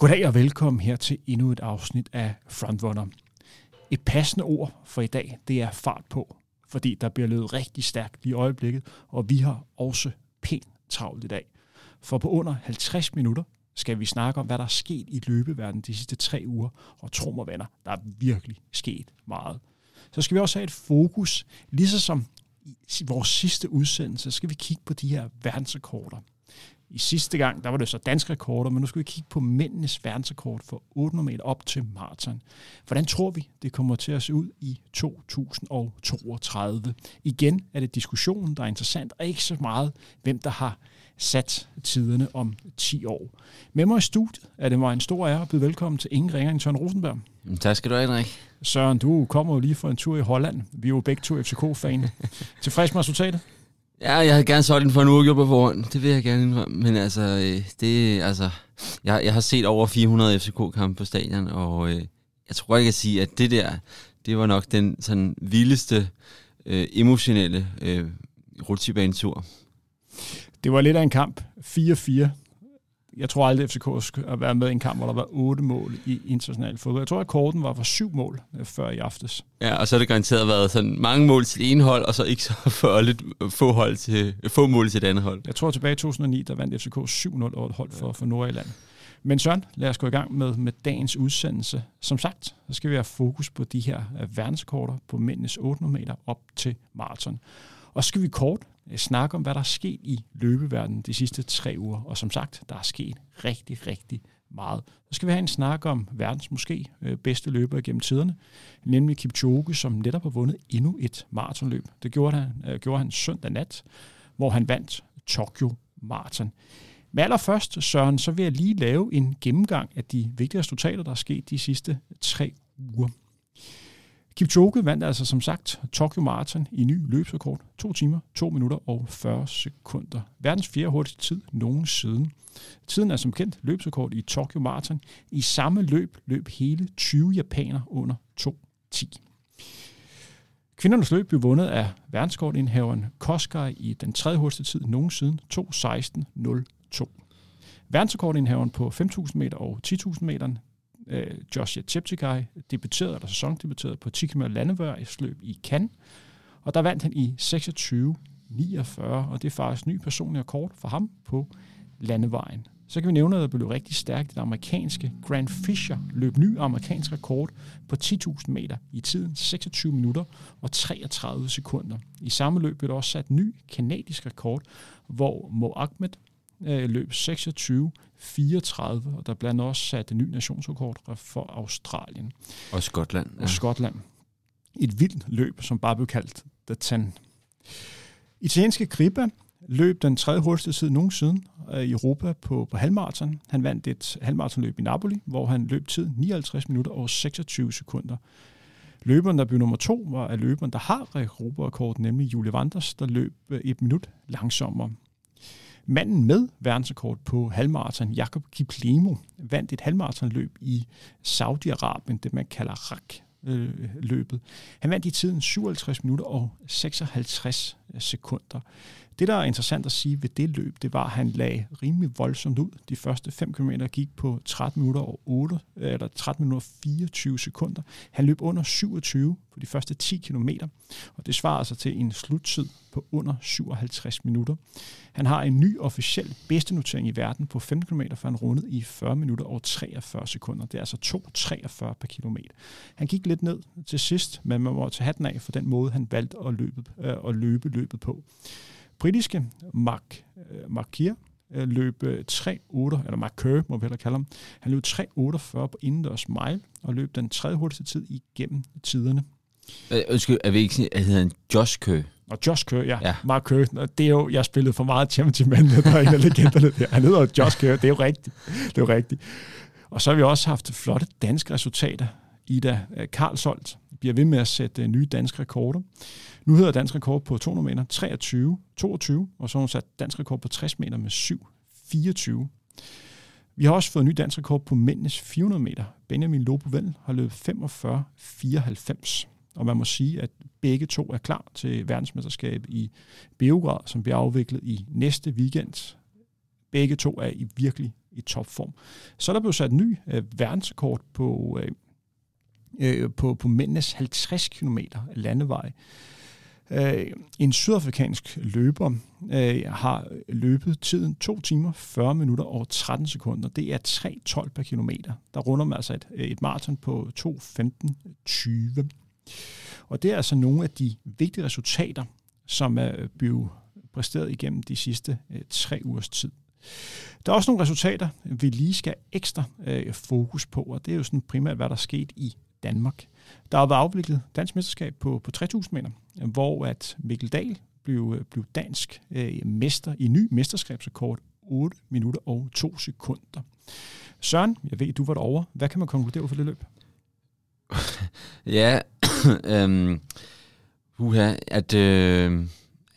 Goddag og velkommen her til endnu et afsnit af Frontrunner. Et passende ord for i dag, det er fart på, fordi der bliver løbet rigtig stærkt i øjeblikket, og vi har også pænt travlt i dag. For på under 50 minutter skal vi snakke om, hvad der er sket i løbeverdenen de sidste tre uger, og tro mig venner, der er virkelig sket meget. Så skal vi også have et fokus, ligesom som i vores sidste udsendelse, skal vi kigge på de her verdensrekorder. I sidste gang, der var det så danske rekorder, men nu skal vi kigge på mændenes verdensrekord for 800 meter op til maraton. Hvordan tror vi, det kommer til at se ud i 2032? Igen er det diskussionen, der er interessant, og ikke så meget, hvem der har sat tiderne om 10 år. Med mig i studiet er det mig en stor ære at byde velkommen til ingen ringer end Søren Rosenberg. Tak skal du have, Henrik. Søren, du kommer jo lige fra en tur i Holland. Vi er jo begge to FCK-fan. Tilfreds med resultatet? Ja, jeg havde gerne solgt den for en uge på forhånd. Det vil jeg gerne indrømme. Men altså, øh, det, altså jeg, jeg har set over 400 FCK-kampe på stadion, og øh, jeg tror ikke, jeg kan sige, at det der, det var nok den sådan vildeste øh, emotionelle øh, rutsjebanetur. Det var lidt af en kamp. 4-4 jeg tror aldrig, at FCK har været med i en kamp, hvor der var otte mål i international fodbold. Jeg tror, at korten var for syv mål øh, før i aftes. Ja, og så har det garanteret været sådan mange mål til en hold, og så ikke så for lidt få, hold til, få mål til det andet hold. Jeg tror, tilbage i 2009, der vandt FCK 7-0 over et hold for, for Nordjylland. Men Søren, lad os gå i gang med, med dagens udsendelse. Som sagt, så skal vi have fokus på de her øh, verdenskorter på mændenes 800 meter op til maraton. Og så skal vi kort øh, snakke om, hvad der er sket i løbeverdenen de sidste tre uger. Og som sagt, der er sket rigtig, rigtig meget. Så skal vi have en snak om verdens måske øh, bedste løber gennem tiderne, nemlig Kipchoge, som netop har vundet endnu et maratonløb. Det gjorde han, øh, gjorde han søndag nat, hvor han vandt Tokyo Marathon. Men allerførst, Søren, så vil jeg lige lave en gennemgang af de vigtigste resultater, der er sket de sidste tre uger. Kipchoge vandt altså som sagt Tokyo Marathon i ny løbsrekord. 2 timer, 2 minutter og 40 sekunder. Verdens fjerde hurtigste tid nogensinde. Tiden er som kendt løbsrekord i Tokyo Marathon. I samme løb løb hele 20 japanere under 2.10. Kvindernes løb blev vundet af verdenskortindhaveren Koskar i den tredje hurtigste tid nogensinde, 2.16.02. Verdensrekordindhaveren på 5.000 meter og 10.000 meter øh, Joshua Cheptegei debuterede, eller sæsondebuterede på 10 km landevejsløb i Cannes, og der vandt han i 26.49, og det er faktisk ny personlig rekord for ham på landevejen. Så kan vi nævne, at det blev rigtig stærkt. Det amerikanske Grand Fisher løb ny amerikansk rekord på 10.000 meter i tiden 26 minutter og 33 sekunder. I samme løb blev der også sat ny kanadisk rekord, hvor Mo Ahmed øh, løb 26 34, og der blandt også sat en ny nationsrekord for Australien. Og Skotland. Ja. Og Skotland. Et vildt løb, som bare blev kaldt The Ten. Italienske Kriba løb den tredje hurtigste tid nogensinde øh, i Europa på, på halvmarathon. Han vandt et halvmarathonløb i Napoli, hvor han løb tid 59 minutter og 26 sekunder. Løberen, der blev nummer to, var af løberen, der har Europarekord, nemlig Julie Vanders, der løb øh, et minut langsommere. Manden med verdensrekord på halvmarathon, Jakob Kiplemo, vandt et halvmarathonløb i Saudi-Arabien, det man kalder RAK løbet. Han vandt i tiden 57 minutter og 56 sekunder. Det, der er interessant at sige ved det løb, det var, at han lagde rimelig voldsomt ud. De første 5 km gik på 13 minutter og 8, eller 13 minutter og 24 sekunder. Han løb under 27 på de første 10 km, og det svarer altså til en sluttid på under 57 minutter. Han har en ny officiel bedste notering i verden på 15 km, for han rundet i 40 minutter og 43 sekunder. Det er altså 2,43 per kilometer. Han gik lidt ned til sidst, men man må tage hatten af for den måde, han valgte at løbe, øh, at løbe løbet på britiske Mark, uh, Mark Kier uh, løb 3.8, eller Mark Kerr, må vi hellere kalde ham. Han løb 3.48 på indendørs mile, og løb den tredje hurtigste tid igennem tiderne. Øh, undskyld, er vi ikke sådan, at hedder han Josh Kerr? Og Josh Kerr, ja. ja. Mark Kerr. Det er jo, jeg spillede for meget Championship Man, der er en af legenderne der. Han hedder Josh Kerr, det er jo rigtigt. Det er jo rigtigt. Og så har vi også haft flotte danske resultater. Ida Karlsholt bliver ved med at sætte øh, nye danske rekorder. Nu hedder dansk rekord på 200 meter 23, 22, og så har hun sat dansk rekord på 60 meter med 7, 24. Vi har også fået en ny dansk rekord på mændenes 400 meter. Benjamin Lobovel har løbet 45, 94. Og man må sige, at begge to er klar til verdensmesterskab i Beograd, som bliver afviklet i næste weekend. Begge to er i virkelig i topform. Så er der blevet sat ny øh, verdensrekord på, øh, øh, på, på mændenes 50 km landevej. Øh, en sydafrikansk løber øh, har løbet tiden 2 timer, 40 minutter og 13 sekunder. Det er 3.12 per kilometer. Der runder man altså et, et maraton på 2.15.20. Og det er altså nogle af de vigtige resultater, som er blevet præsteret igennem de sidste øh, tre ugers tid. Der er også nogle resultater, vi lige skal ekstra øh, fokus på, og det er jo sådan primært, hvad der er sket i Danmark. Der har været afviklet dansk mesterskab på, på 3.000 meter, hvor at Mikkel Dahl blev, blev dansk øh, mester i ny mesterskabsrekord 8 minutter og 2 sekunder. Søren, jeg ved, du var derovre. Hvad kan man konkludere for det løb? ja, øhm, uha, at, øh,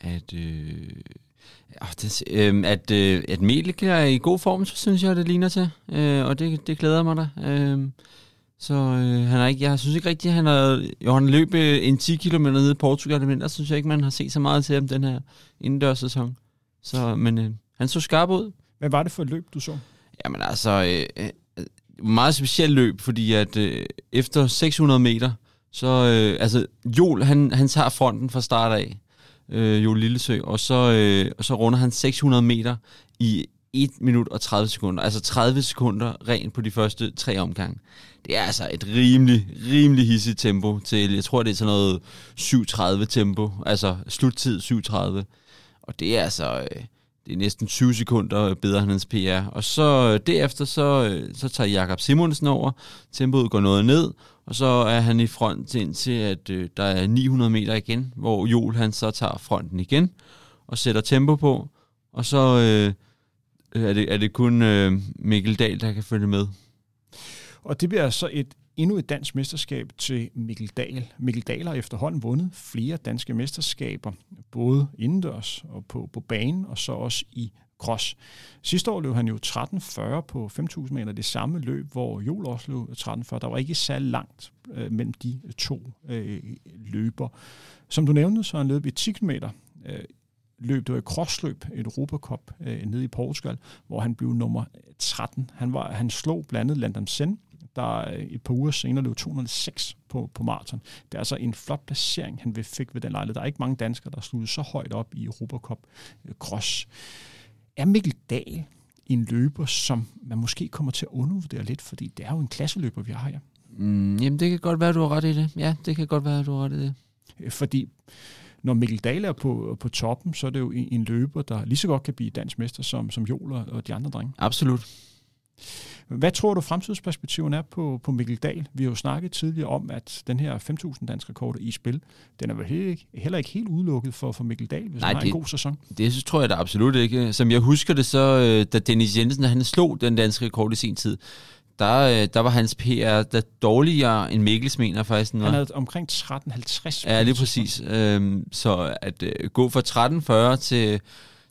at, øh, det, øh, at, øh, at Melik er i god form, så synes jeg, det ligner til, øh, og det, det glæder mig da. Øh, så øh, han er ikke, jeg synes ikke rigtigt, at han har, jo, han løb øh, en 10 km nede i Portugal, men der synes jeg ikke, man har set så meget til ham den her indendørssæson. Så, men øh, han så skarp ud. Hvad var det for et løb, du så? Jamen altså, øh, øh, meget specielt løb, fordi at øh, efter 600 meter, så, øh, altså, Jol, han, han tager fronten fra start af, øh, Jol Lillesø, og så, øh, og så runder han 600 meter i 1 minut og 30 sekunder. Altså 30 sekunder rent på de første tre omgange. Det er altså et rimelig, rimelig hissigt tempo til, jeg tror det er sådan noget 7.30 tempo, altså sluttid 7.30. Og det er altså, øh, det er næsten 20 sekunder bedre end hans PR. Og så øh, derefter, så, øh, så tager Jakob Simonsen over, tempoet går noget ned, og så er han i front indtil, at øh, der er 900 meter igen, hvor Joel han så tager fronten igen, og sætter tempo på, og så øh, Øh, er, det, er det kun øh, Mikkel Dahl, der kan følge med. Og det bliver så et endnu et dansk mesterskab til Mikkel Dahl. Mikkel Dahl har efterhånden vundet flere danske mesterskaber, både indendørs og på, på banen, og så også i cross. Sidste år løb han jo 13.40 på 5.000 meter, det samme løb, hvor Jol også løb 13.40. Der var ikke så langt øh, mellem de to øh, løber. Som du nævnte, så har han løbet i 10 km øh, løb, det var et crossløb, et Europacup øh, nede i Portugal, hvor han blev nummer 13. Han, var, han slog blandt andet Landon Sen, der et par uger senere løb 206 på, på maraton. Det er altså en flot placering, han fik ved den lejlighed. Der er ikke mange danskere, der sluttede så højt op i Europacup øh, cross. Er Mikkel Dahl en løber, som man måske kommer til at undervurdere lidt, fordi det er jo en klasseløber, vi har her? Mm, jamen, det kan godt være, du har ret i det. Ja, det kan godt være, du har ret i det. Øh, fordi når Mikkel Dahl er på, på toppen, så er det jo en, en løber, der lige så godt kan blive dansk mester som, som Joler og de andre drenge. Absolut. Hvad tror du fremtidsperspektiven er på, på Mikkel Dahl? Vi har jo snakket tidligere om, at den her 5.000 dansk rekord i spil, den er vel heller ikke, heller ikke helt udelukket for, for Mikkel Dahl, hvis Nej, han har det, en god sæson. Det tror jeg da absolut ikke. Som jeg husker det, så øh, da Dennis Jensen han slog den danske rekord i sin tid, der, øh, der var hans PR der dårligere end Mikkels mener faktisk. Han havde omkring 13.50. Ja, lige præcis. Øhm, så at øh, gå fra 13.40 til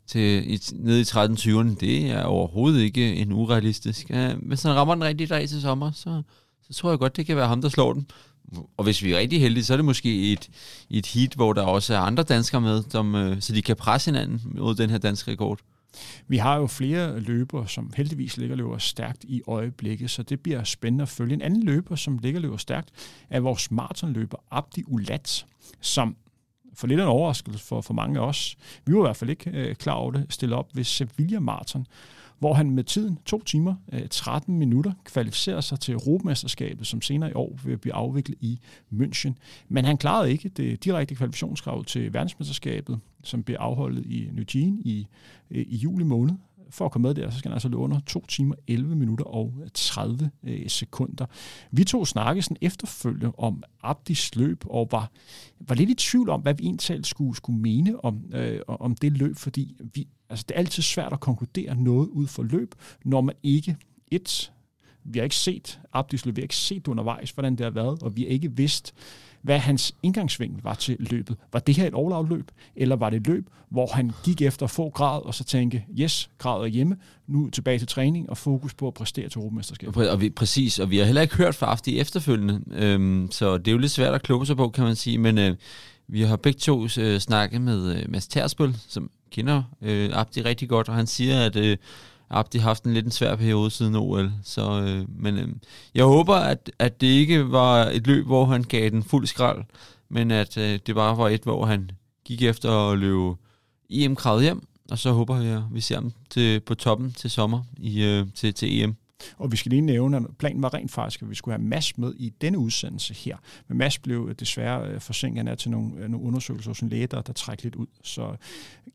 til i, nede i 13-20'erne, det er overhovedet ikke en urealistisk. Ja, hvis han rammer den rigtige dag til sommer, så, så tror jeg godt, det kan være ham, der slår den. Og hvis vi er rigtig heldige, så er det måske et, et heat, hvor der også er andre danskere med, som, øh, så de kan presse hinanden mod den her danske rekord. Vi har jo flere løbere, som heldigvis ligger løber stærkt i øjeblikket, så det bliver spændende at følge. En anden løber, som ligger løber stærkt, er vores maratonløber Abdi Ulat, som for lidt en overraskelse for, for mange af os. Vi var i hvert fald ikke øh, klar over det, stille op ved Sevilla Marathon, hvor han med tiden 2 timer, øh, 13 minutter, kvalificerer sig til Europamesterskabet, som senere i år vil blive afviklet i München. Men han klarede ikke det direkte kvalifikationskrav til verdensmesterskabet, som bliver afholdet i Eugene i, øh, i juli måned for at komme med der, så skal han altså løbe under 2 timer, 11 minutter og 30 øh, sekunder. Vi to snakkede sådan efterfølgende om Abdis løb, og var, var lidt i tvivl om, hvad vi egentlig skulle, skulle mene om, øh, om det løb, fordi vi, altså, det er altid svært at konkludere noget ud for løb, når man ikke et vi har ikke set Abdis løb, vi har ikke set undervejs, hvordan det har været, og vi har ikke vidst, hvad hans indgangsvinkel var til løbet. Var det her et all løb, eller var det et løb, hvor han gik efter få grad, og så tænke, yes, gradet er hjemme, nu tilbage til træning og fokus på at præstere til Europamesterskabet. Og vi, præcis, og vi har heller ikke hørt fra Afti efterfølgende, øhm, så det er jo lidt svært at kloge sig på, kan man sige, men øh, vi har begge to øh, snakket med øh, Mads Tersbøl, som kender øh, Abdi rigtig godt, og han siger, at, øh, Abdi har haft en lidt en svær periode siden OL. Så, øh, men øh, jeg håber, at, at det ikke var et løb, hvor han gav den fuld skrald, men at øh, det bare var et, hvor han gik efter at løbe EM-kravet hjem, og så håber jeg, at vi ser ham til, på toppen til sommer i, øh, til, til EM. Og vi skal lige nævne, at planen var rent faktisk, at vi skulle have Mads med i denne udsendelse her. Men Mads blev øh, desværre øh, forsinket af til nogle, øh, nogle undersøgelser hos en læge, der, der trækker lidt ud. Så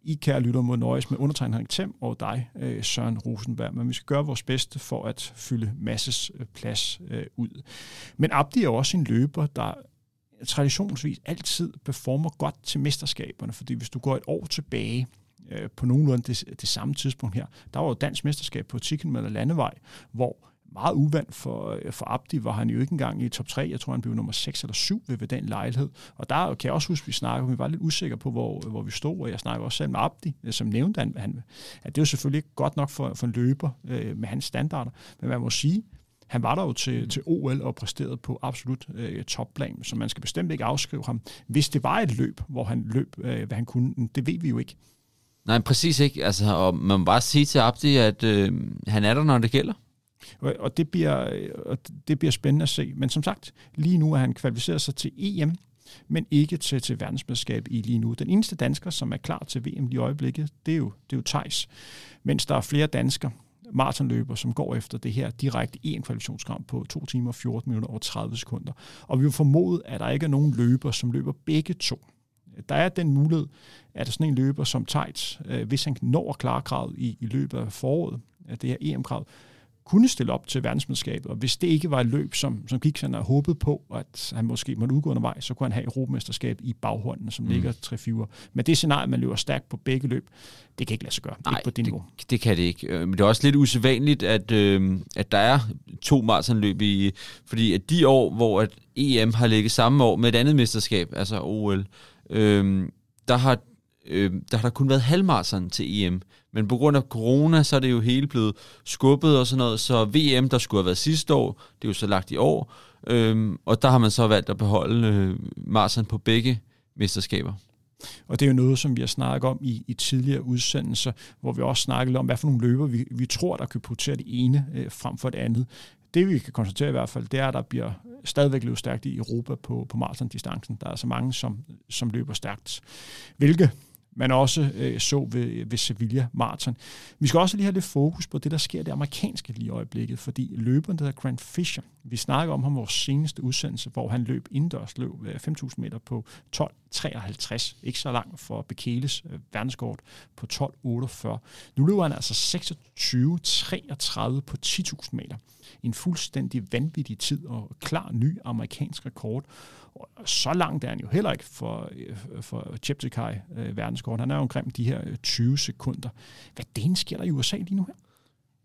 I kære lytter må nøjes med undertegnet Henrik Thiem og dig, Søren Rosenberg. Men vi skal gøre vores bedste for at fylde Masses plads ud. Men Abdi er også en løber, der traditionsvis altid performer godt til mesterskaberne, fordi hvis du går et år tilbage, øh, på nogenlunde det, det samme tidspunkt her. Der var jo dansk mesterskab på 10 km landevej, hvor meget uvandt for, øh, for Abdi var han jo ikke engang i top 3. Jeg tror, han blev nummer 6 eller 7 ved, ved den lejlighed. Og der kan jeg også huske, at vi snakkede, vi var lidt usikre på, hvor, hvor vi stod, og jeg snakkede også selv med Abdi, øh, som nævnte han, han at det er jo selvfølgelig ikke godt nok for, for en løber øh, med hans standarder, men man må sige, han var der jo til, mm. til OL og præsterede på absolut øh, topplan, så man skal bestemt ikke afskrive ham. Hvis det var et løb, hvor han løb, øh, hvad han kunne, det ved vi jo ikke. Nej, præcis ikke. Altså, og man må bare sige til Abdi, at øh, han er der, når det gælder. Og det, bliver, øh, og det bliver spændende at se. Men som sagt, lige nu er han kvalificeret sig til EM, men ikke til, til verdensmesterskab i lige nu. Den eneste dansker, som er klar til VM lige i øjeblikket, det er jo, det er jo Thijs. Mens der er flere danskere, maratonløber, som går efter det her direkte en kvalifikationskamp på 2 timer, 14 minutter og 30 sekunder. Og vi vil formode, at der ikke er nogen løber, som løber begge to. Der er den mulighed, at der sådan en løber som Tejts, øh, hvis han når at klare kravet i, i løbet af foråret, at det her EM-krav, kunne stille op til verdensmesterskabet, og hvis det ikke var et løb, som, som gik, han havde håbet på, at han måske måtte udgå undervejs, så kunne han have Europamesterskab i baghånden, som mm. ligger 3-4. Men det scenarie, man løber stærkt på begge løb, det kan ikke lade sig gøre. Nej, ikke på det, det niveau. det kan det ikke. Øh, men det er også lidt usædvanligt, at, øh, at der er to maratonløb i, fordi at de år, hvor at EM har ligget samme år med et andet mesterskab, altså OL, øh, der har øh, der har der kun været halvmarathon til EM. Men på grund af corona, så er det jo hele blevet skubbet og sådan noget. Så VM, der skulle have været sidste år, det er jo så lagt i år. Øh, og der har man så valgt at beholde øh, marathon på begge mesterskaber. Og det er jo noget, som vi har snakket om i, i tidligere udsendelser, hvor vi også snakkede om, hvad for nogle løber vi, vi tror, der kan prioritere det ene øh, frem for det andet. Det vi kan konstatere i hvert fald, det er, at der bliver stadigvæk løbet stærkt i Europa på, på maratondistancen. Der er så mange, som, som løber stærkt. Hvilke man også øh, så ved, ved Sevilla Marathon. Vi skal også lige have lidt fokus på det, der sker i det amerikanske lige i øjeblikket, fordi løberen, der hedder Grant Fisher, vi snakker om ham vores seneste udsendelse, hvor han løb indendørs, løb øh, 5.000 meter på 12.53, ikke så langt for Bekeles øh, verdenskort på 12.48. Nu løber han altså 26.33 på 10.000 meter. En fuldstændig vanvittig tid og klar ny amerikansk rekord. Så langt er han jo heller ikke for, for Cheptegei øh, verdenskort. Han er jo omkring de her øh, 20 sekunder. Hvad den sker der i USA lige nu her?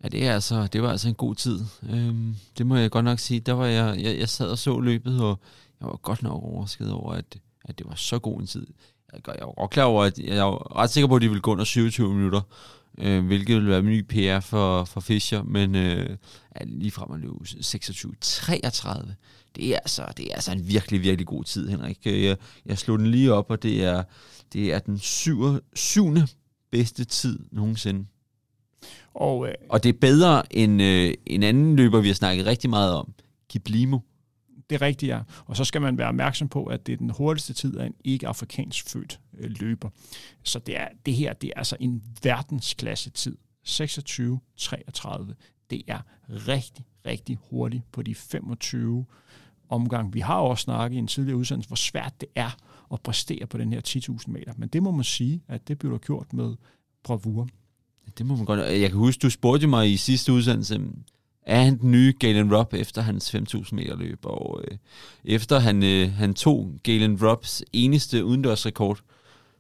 Ja, det, er altså, det var altså en god tid. Øhm, det må jeg godt nok sige. Der var jeg, jeg, jeg sad og så løbet, og jeg var godt nok overrasket over, at, at det var så god en tid. Jeg, jeg var klar over, at jeg var ret sikker på, at de ville gå under 27 minutter, øh, hvilket ville være en ny PR for, for Fischer, men øh, lige frem at løbe 26-33 det er altså, det er altså en virkelig, virkelig god tid, Henrik. Jeg, jeg slog den lige op, og det er, det er den syv, syvende bedste tid nogensinde. Og, øh, og det er bedre end øh, en anden løber, vi har snakket rigtig meget om, Kiplimo. Det er rigtigt, ja. Og så skal man være opmærksom på, at det er den hurtigste tid af en ikke-afrikansk født øh, løber. Så det, er, det her det er altså en verdensklasse tid. 26-33. Det er rigtig, rigtig hurtigt på de 25 omgang. Vi har også snakket i en tidligere udsendelse, hvor svært det er at præstere på den her 10.000 meter. Men det må man sige, at det bliver gjort med bravur. Det må man godt. Jeg kan huske, du spurgte mig i sidste udsendelse, er han den nye Galen Rupp efter hans 5.000 meter løb? Og øh, efter han, øh, han tog Galen Rupps eneste udendørsrekord,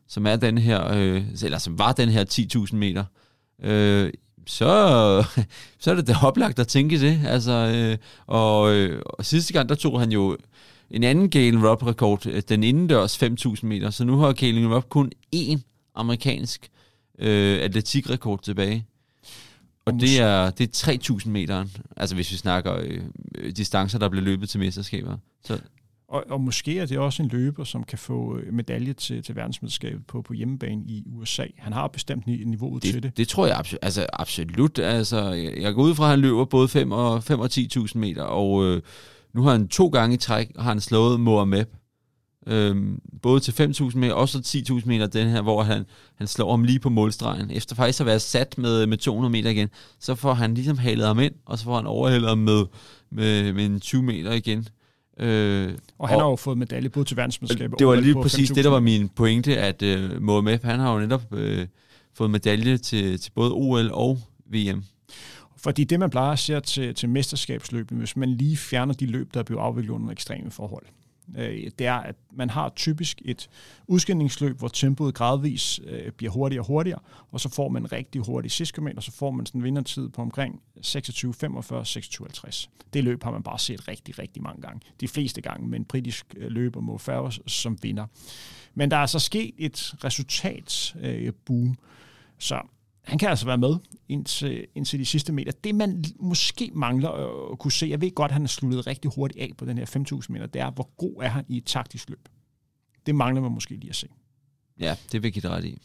som er den her, øh, eller som var den her 10.000 meter, øh, så, så er det da oplagt at tænke det. Altså, øh, og, øh, og sidste gang, der tog han jo en anden Galen Rupp-rekord, øh, den indendørs 5.000 meter, så nu har Galen Rupp kun én amerikansk øh, atletikrekord tilbage. Og det er, det er 3.000 meter, altså hvis vi snakker øh, distancer, der bliver løbet til mesterskaber. Så. Og, og måske er det også en løber, som kan få øh, medalje til, til verdensmesterskabet på, på hjemmebane i USA. Han har bestemt niveauet det, til det. Det tror jeg absolut. Altså, absolut. Altså, jeg går ud fra, at han løber både 5 og, 5 og 10.000 meter, og øh, nu har han to gange i træk har han slået Mohamed. Øhm, både til 5.000 meter og så 10.000 meter den her, hvor han, han slår ham lige på målstregen. Efter faktisk at være sat med, med 200 meter igen, så får han ligesom halet ham ind, og så får han overhældet ham med, med, med en 20 meter igen. Øh, og han og, har jo fået medalje både til verdensmesterskabet Det var lige præcis det, der var min pointe, at øh, Mohamed, han har jo netop øh, fået medalje til, til både OL og VM. Fordi det, man plejer at se til, til mesterskabsløbene, hvis man lige fjerner de løb, der bliver afviklet under ekstreme forhold, øh, det er, at man har typisk et udskændingsløb, hvor tempoet gradvis øh, bliver hurtigere og hurtigere, og så får man en rigtig hurtig sidste og så får man sådan en vindertid på omkring 26, 45, 26, 50. Det løb har man bare set rigtig, rigtig mange gange. De fleste gange med en britisk øh, løber mod Farah som vinder. Men der er så sket et resultatsboom, øh, så han kan altså være med indtil, indtil de sidste meter. Det, man måske mangler at kunne se, jeg ved godt, at han har sluttet rigtig hurtigt af på den her 5.000 meter, det er, hvor god er han i et taktisk løb. Det mangler man måske lige at se. Ja, det vil give ret i.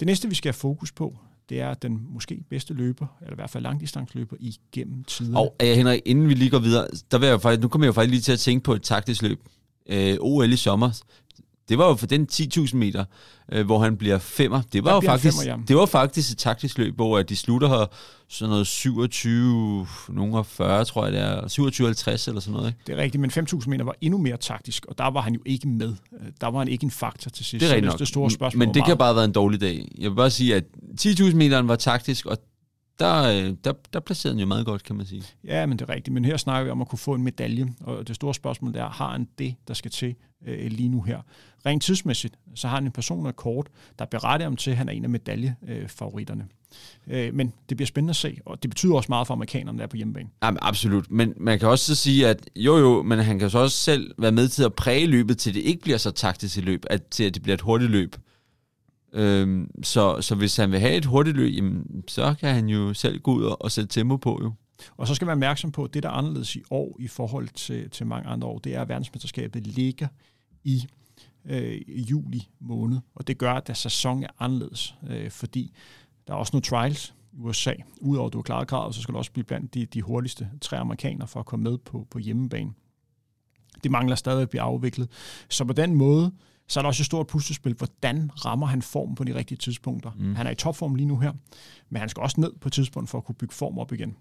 Det næste, vi skal have fokus på, det er den måske bedste løber, eller i hvert fald langdistansløber igennem tiden. Og ja, Henrik, inden vi lige går videre, der vil jeg faktisk, nu kommer jeg jo faktisk lige til at tænke på et taktisk løb. Øh, OL i sommer, det var jo for den 10.000 meter, øh, hvor han bliver femmer. Det var jo faktisk, femmer, det var faktisk et taktisk løb, hvor de slutter her sådan noget 27, nogle 40, tror jeg det er, 27-50 eller sådan noget. Ikke? Det er rigtigt, men 5.000 meter var endnu mere taktisk, og der var han jo ikke med. Øh, der var han ikke en faktor til sidst. Det er rigtigt nok. Det store spørgsmål men det kan bare have været en dårlig dag. Jeg vil bare sige, at 10.000 meteren var taktisk, og der, øh, der, der placerede han jo meget godt, kan man sige. Ja, men det er rigtigt. Men her snakker vi om at kunne få en medalje, og det store spørgsmål er, har han det, der skal til øh, lige nu her? Rent tidsmæssigt, så har han en person kort, der beretter om til, at han er en af medaljefavoritterne. Øh, men det bliver spændende at se, og det betyder også meget for amerikanerne, der er på hjemmebane. Jamen, absolut, men man kan også sige, at jo jo, men han kan så også selv være med til at præge løbet, til det ikke bliver så taktisk i løb, at, til at det bliver et hurtigt løb. Øhm, så, så hvis han vil have et hurtigt løb, jamen, så kan han jo selv gå ud og, og sætte tempo på jo. Og så skal man være opmærksom på, at det, der er anderledes i år i forhold til, til mange andre år, det er, at verdensmesterskabet ligger i øh, juli måned. Og det gør, at der sæson er anderledes, øh, fordi der er også nogle trials i USA. Udover at du har klaret kravet, så skal du også blive blandt de, de hurtigste tre amerikanere for at komme med på, på hjemmebane. Det mangler stadig at blive afviklet. Så på den måde, så er der også et stort puslespil. Hvordan rammer han form på de rigtige tidspunkter? Mm. Han er i topform lige nu her, men han skal også ned på et tidspunkt for at kunne bygge form op igen.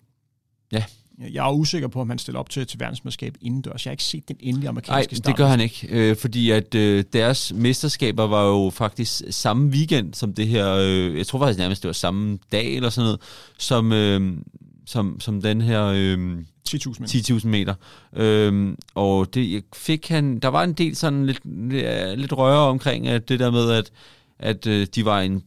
Ja. Jeg er usikker på, om han stiller op til, til verdensmesterskab indendørs. Jeg har ikke set den endelige amerikanske start. Nej, det gør han ikke, øh, fordi at øh, deres mesterskaber var jo faktisk samme weekend som det her, øh, jeg tror faktisk nærmest, det var samme dag eller sådan noget, som, øh, som, som den her... Øh, 10.000 meter. 10.000 meter. Øhm, og det fik han, der var en del sådan lidt, lidt røre omkring at det der med, at, at øh, de var en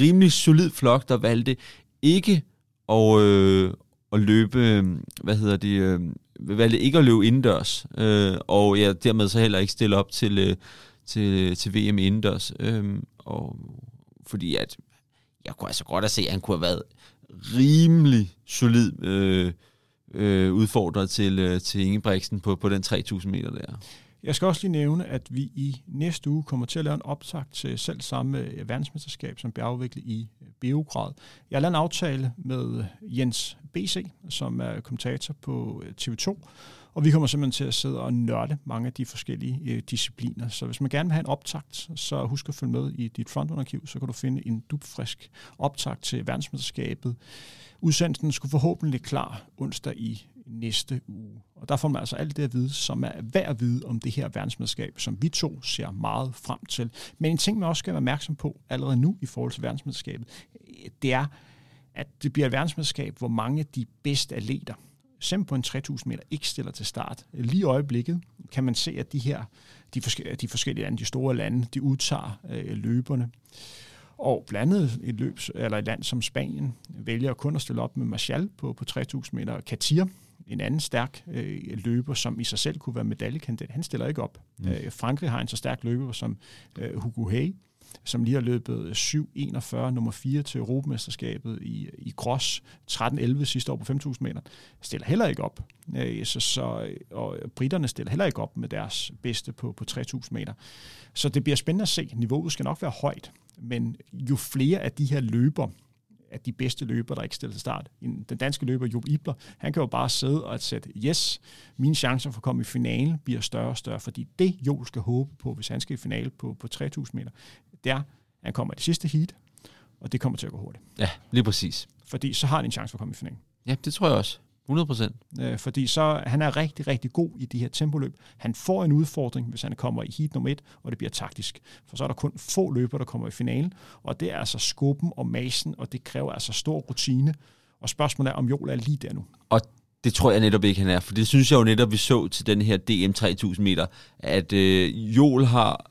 rimelig solid flok, der valgte ikke at, øh, at løbe, hvad hedder det, øh, valgte ikke at løbe indendørs, øh, og ja, dermed så heller ikke stille op til, øh, til, til VM indendørs. Øh, og fordi at, jeg kunne altså godt at se, at han kunne have været rimelig solid øh, øh, udfordrer til, øh, til Ingebrigtsen på, på den 3000 meter der. Jeg skal også lige nævne, at vi i næste uge kommer til at lave en optag til selv samme øh, verdensmesterskab, som bliver afviklet i øh, Beograd. Jeg har lavet en aftale med øh, Jens BC, som er kommentator på TV2, og vi kommer simpelthen til at sidde og nørde mange af de forskellige øh, discipliner. Så hvis man gerne vil have en optakt, så husk at følge med i dit frontunderkiv, så kan du finde en dubfrisk optakt til verdensmesterskabet. Udsendelsen skulle forhåbentlig klar onsdag i næste uge. Og der får man altså alt det at vide, som er værd at vide om det her verdensmesterskab, som vi to ser meget frem til. Men en ting, man også skal være opmærksom på allerede nu i forhold til verdensmesterskabet, det er, at det bliver et verdensmesterskab, hvor mange af de bedste atleter, simpelthen på en 3000 meter, ikke stiller til start. Lige i øjeblikket kan man se, at de her, de, forskellige, de forskellige lande, de store lande, de udtager øh, løberne. Og blandt andet et, løb, eller et land som Spanien vælger kun at stille op med Marshall på, på 3000 meter. Katir, en anden stærk øh, løber, som i sig selv kunne være medaljekandidat, han stiller ikke op. Mm. Øh, Frankrig har en så stærk løber som øh, Hugo Hay, som lige har løbet 7.41, nummer 4 til Europamesterskabet i, i Gros, 13.11 sidste år på 5.000 meter, stiller heller ikke op. Øh, så, så, og britterne stiller heller ikke op med deres bedste på, på 3.000 meter. Så det bliver spændende at se. Niveauet skal nok være højt, men jo flere af de her løber, af de bedste løber, der ikke stiller til start. Den danske løber, Job Ibler, han kan jo bare sidde og sætte, yes, mine chancer for at komme i finale bliver større og større, fordi det Job skal håbe på, hvis han skal i finale på, på 3.000 meter, det er, at han kommer i det sidste heat, og det kommer til at gå hurtigt. Ja, lige præcis. Fordi så har han en chance for at komme i finalen. Ja, det tror jeg også. 100 procent. Øh, fordi så han er rigtig, rigtig god i de her tempoløb. Han får en udfordring, hvis han kommer i heat nummer et, og det bliver taktisk. For så er der kun få løber, der kommer i finalen, og det er altså skubben og masen, og det kræver altså stor rutine. Og spørgsmålet er, om Joel er lige der nu. Og det tror jeg netop ikke, han er, for det synes jeg jo netop, vi så til den her DM 3000 meter, at øh, Joel har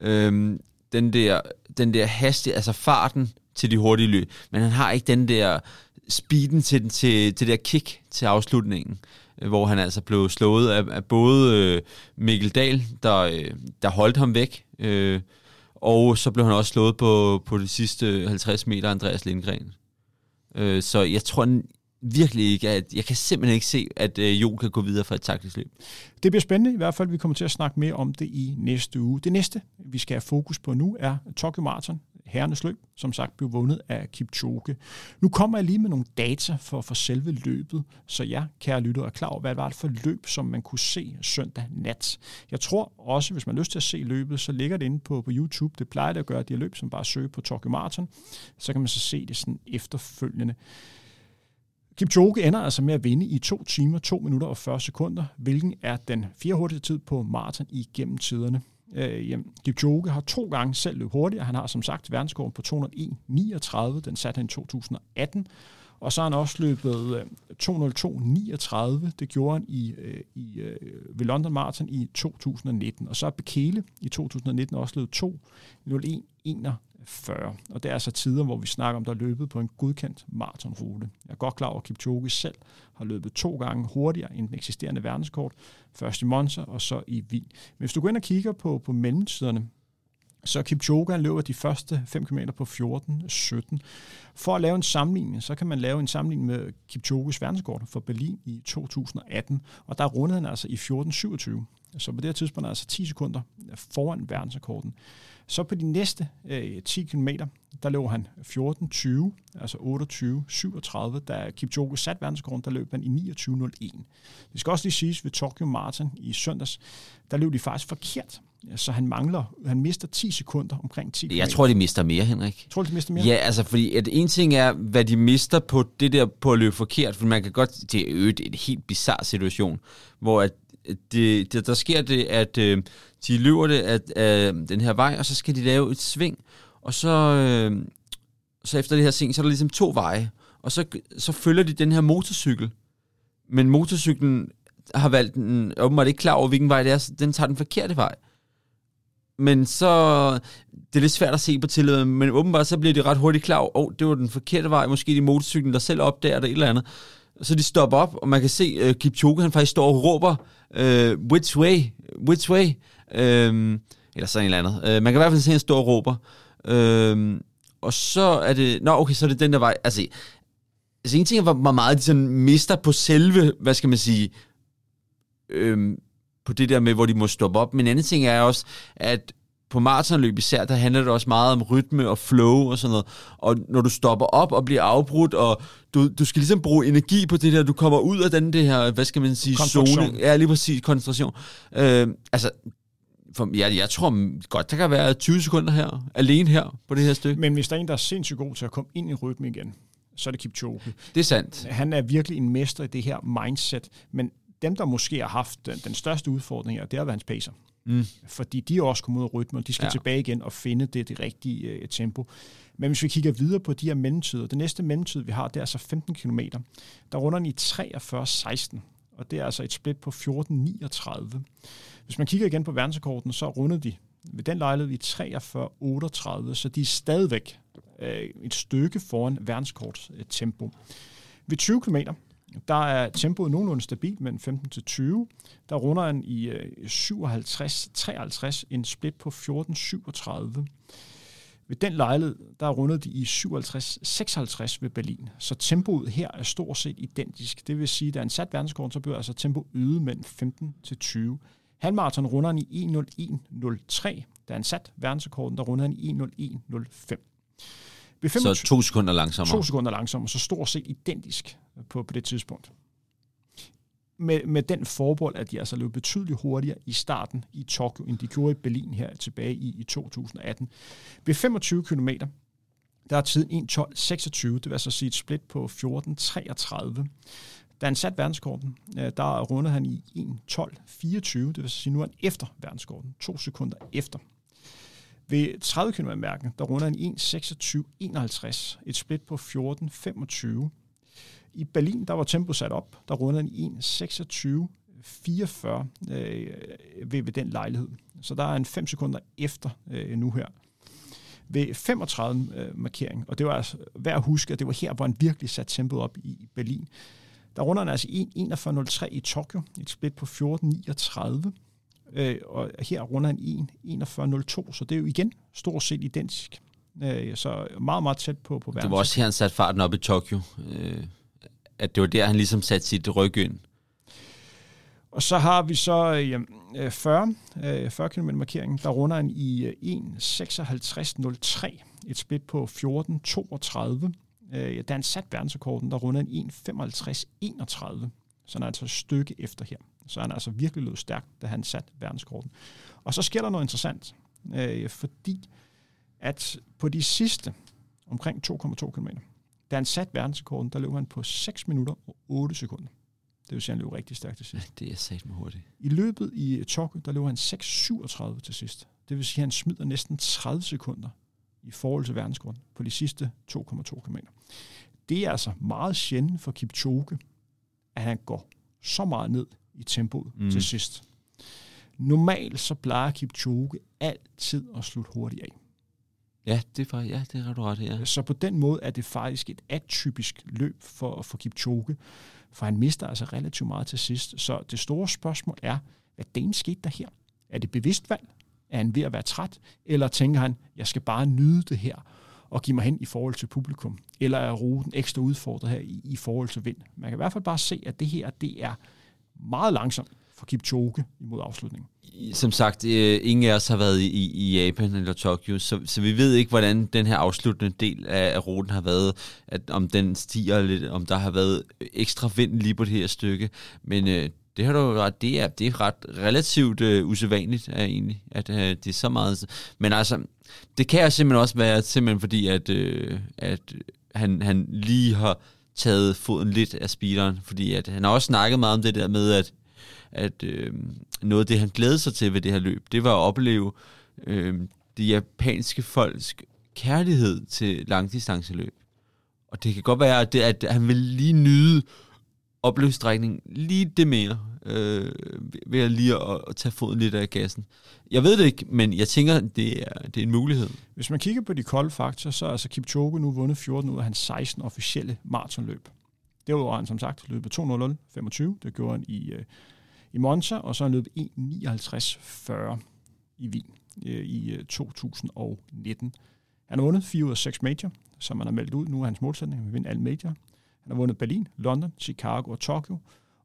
øh, den der, den der hastighed, altså farten til de hurtige løb, men han har ikke den der speeden til, til, til det der kick til afslutningen, øh, hvor han altså blev slået af, af både øh, Mikkel Dahl, der, øh, der holdt ham væk, øh, og så blev han også slået på, på de sidste 50 meter Andreas Lindgren. Øh, så jeg tror virkelig ikke, at jeg kan simpelthen ikke se, at øh, Jon kan gå videre for et taktisk løb. Det bliver spændende i hvert fald. Vi kommer til at snakke mere om det i næste uge. Det næste, vi skal have fokus på nu, er Tokyo Marathon herrenes løb, som sagt blev vundet af Kipchoge. Nu kommer jeg lige med nogle data for, for selve løbet, så jeg, kære lytter, er klar over, hvad det var et for løb, som man kunne se søndag nat. Jeg tror også, hvis man har lyst til at se løbet, så ligger det inde på, på YouTube. Det plejer det at gøre, de her løb, som bare søger på Tokyo Marathon. Så kan man så se det sådan efterfølgende. Kipchoge ender altså med at vinde i 2 timer, 2 minutter og 40 sekunder, hvilken er den fjerde hurtigste tid på maraton igennem tiderne. Øh, jamen, Kipchoge har to gange selv løbet hurtigere. Han har som sagt verdenskort på 201.39. Den satte han i 2018. Og så har han også løbet 202.39. Det gjorde han i, øh, i, øh, ved London Marathon i 2019. Og så er Bekele i 2019 også løbet 2.01.41. Og det er altså tider, hvor vi snakker om, der er løbet på en godkendt maratonrute. Jeg er godt klar over, at Kipchoge selv har løbet to gange hurtigere end den eksisterende verdenskort. Først i Monza og så i Wien. Men hvis du går ind og kigger på, på mellemtiderne, så Kipchoge løber de første 5 km på 14.17. For at lave en sammenligning, så kan man lave en sammenligning med Kipchoges verdenskort for Berlin i 2018, og der rundede han altså i 14.27. Så på det her tidspunkt er altså 10 sekunder foran verdensrekorden. Så på de næste øh, 10 km, der løb han 14.20, altså 28.37. Da Kipchoge sat verdensrekorden, der løb han i 29.01. Det skal også lige siges ved Tokyo Marathon i søndags, der løb de faktisk forkert. Så han mangler, han mister 10 sekunder omkring 10 km. Jeg tror, de mister mere, Henrik. Tror du, de mister mere? Ja, altså fordi at en ting er, hvad de mister på det der på at løbe forkert, for man kan godt, det er jo en helt bizarre situation, hvor at det, det, der sker det, at øh, de løber det at, af den her vej, og så skal de lave et sving, og så, øh, så efter det her sving, så er der ligesom to veje, og så, så følger de den her motorcykel, men motorcyklen har valgt den, åbenbart ikke klar over, hvilken vej det er, så den tager den forkerte vej. Men så, det er lidt svært at se på tilliden, men åbenbart så bliver de ret hurtigt klar over, oh, det var den forkerte vej, måske de motorcyklen, der selv opdager det, eller andet. Så de stopper op, og man kan se, uh, Kipchoge, han faktisk står og råber, uh, which way, which way, uh, eller sådan et eller andet. Uh, man kan i hvert fald se, at han står og råber. Uh, og så er det, nå okay, så er det den der vej, altså, altså en ting er, hvor meget de sådan mister på selve, hvad skal man sige, uh, på det der med, hvor de må stoppe op. Men en anden ting er også, at på maratonløb især, der handler det også meget om rytme og flow og sådan noget. Og når du stopper op og bliver afbrudt, og du, du skal ligesom bruge energi på det der, du kommer ud af den det her, hvad skal man sige, zone. Ja, lige præcis, koncentration. Øh, altså, for, ja, jeg tror godt, der kan være 20 sekunder her, alene her på det her stykke. Men hvis der er en, der er sindssygt god til at komme ind i rytme igen, så er det Kipchoge. Det er sandt. Han er virkelig en mester i det her mindset, men dem, der måske har haft den, den største udfordring her, det har været hans pacer. Mm. Fordi de er også kommet ud af rytme, og de skal ja. tilbage igen og finde det, det rigtige uh, tempo. Men hvis vi kigger videre på de her mellemtider, det næste mellemtid, vi har, det er altså 15 km. Der runder den i 43.16, og det er altså et split på 14.39. Hvis man kigger igen på verdensrekorden, så runder de ved den lejlighed i 43.38, så de er stadigvæk uh, et stykke foran verdenskorts uh, tempo. Ved 20 km, der er tempoet nogenlunde stabilt mellem 15 til 20. Der runder han i øh, 57-53 en split på 14-37. Ved den lejlighed, der rundede de i 57-56 ved Berlin, så tempoet her er stort set identisk. Det vil sige, at der han sat verdenskort, så bliver altså tempo øget mellem 15 til 20. Halvmarathon runder han i 1.01.03. Der er en sat verdensrekorden, der runder han i 1.01.05. Så to sekunder langsommere. To sekunder langsommere, så stort set identisk på, på det tidspunkt med, med den forbold, at de altså løb betydeligt hurtigere i starten i Tokyo, end de gjorde i Berlin her tilbage i, i 2018. Ved 25 km, der er tiden 1.12.26, det vil altså sige et split på 14.33. Da han satte verdenskorten, øh, der rundede han i 1.12.24, det vil sige nu er han efter verdenskorten, to sekunder efter. Ved 30 km mærken, der runder en 1.26.51, et split på 14.25. I Berlin, der var tempo sat op. Der rundede en 1.26.44 øh, ved, ved den lejlighed. Så der er en 5 sekunder efter øh, nu her. Ved 35 øh, markering, og det var altså værd at huske, at det var her, hvor han virkelig satte tempoet op i Berlin. Der runder han altså 1.41.03 i Tokyo, et split på 14.39. Øh, og her runder han i 41.02, så det er jo igen stort set identisk. Øh, så meget, meget tæt på, på verden. Det var også her, han satte farten op i Tokyo. Øh at det var der, han ligesom satte sit ryg ind. Og så har vi så øh, 40, øh, 40 km markeringen, der runder han i 1.56.03, øh, et split på 14.32. Øh, da han sat verdensrekorden, der runder han 1.55.31, så han er altså et stykke efter her. Så han altså virkelig løbet stærkt, da han satte verdensrekorden. Og så sker der noget interessant, øh, fordi at på de sidste omkring 2,2 km, da han satte verdensrekorden, der løb han på 6 minutter og 8 sekunder. Det vil sige, han løb rigtig stærkt til sidst. Det er sat med hurtigt. I løbet i Tokyo, der løb han 6.37 til sidst. Det vil sige, at han smider næsten 30 sekunder i forhold til verdensrekorden på de sidste 2,2 km. Det er altså meget sjældent for Kipchoge, at han går så meget ned i tempoet mm. til sidst. Normalt så plejer Kipchoge altid at slutte hurtigt af. Ja, det er, ja, det har du ret ja. Så på den måde er det faktisk et atypisk løb for, for Kipchoge, for han mister altså relativt meget til sidst. Så det store spørgsmål er, hvad den skete der her? Er det bevidst valg? Er han ved at være træt? Eller tænker han, jeg skal bare nyde det her og give mig hen i forhold til publikum? Eller er ruten ekstra udfordret her i, i forhold til vind? Man kan i hvert fald bare se, at det her det er meget langsom for Kipchoge imod afslutningen. Som sagt, øh, ingen af os har været i, i Japan eller Tokyo, så, så vi ved ikke, hvordan den her afsluttende del af, af ruten har været, at om den stiger lidt, om der har været ekstra vind lige på det her stykke, men øh, det har du ret, det er, det er ret relativt øh, usædvanligt er egentlig, at øh, det er så meget, men altså, det kan simpelthen også være simpelthen fordi, at, øh, at han, han lige har taget foden lidt af speederen, fordi at han har også snakket meget om det der med, at at øh, noget af det, han glædede sig til ved det her løb, det var at opleve øh, det japanske folks kærlighed til langdistanceløb. Og det kan godt være, at, det, at han vil lige nyde opløbsstrækning lige det mere, øh, ved at lige at, at tage foden lidt af gassen. Jeg ved det ikke, men jeg tænker, det er, det er en mulighed. Hvis man kigger på de kolde faktorer, så er altså Kipchoge nu vundet 14 ud af hans 16 officielle maratonløb. Derudover har han som sagt løbet 2.00.25. Det gjorde han i øh, i Monza, og så har han løbet 1.59.40 i Wien øh, i øh, 2019. Han har vundet 4 ud af 6 major, som man har meldt ud. Nu er hans målsætning at vinde alle major. Han har vundet Berlin, London, Chicago og Tokyo,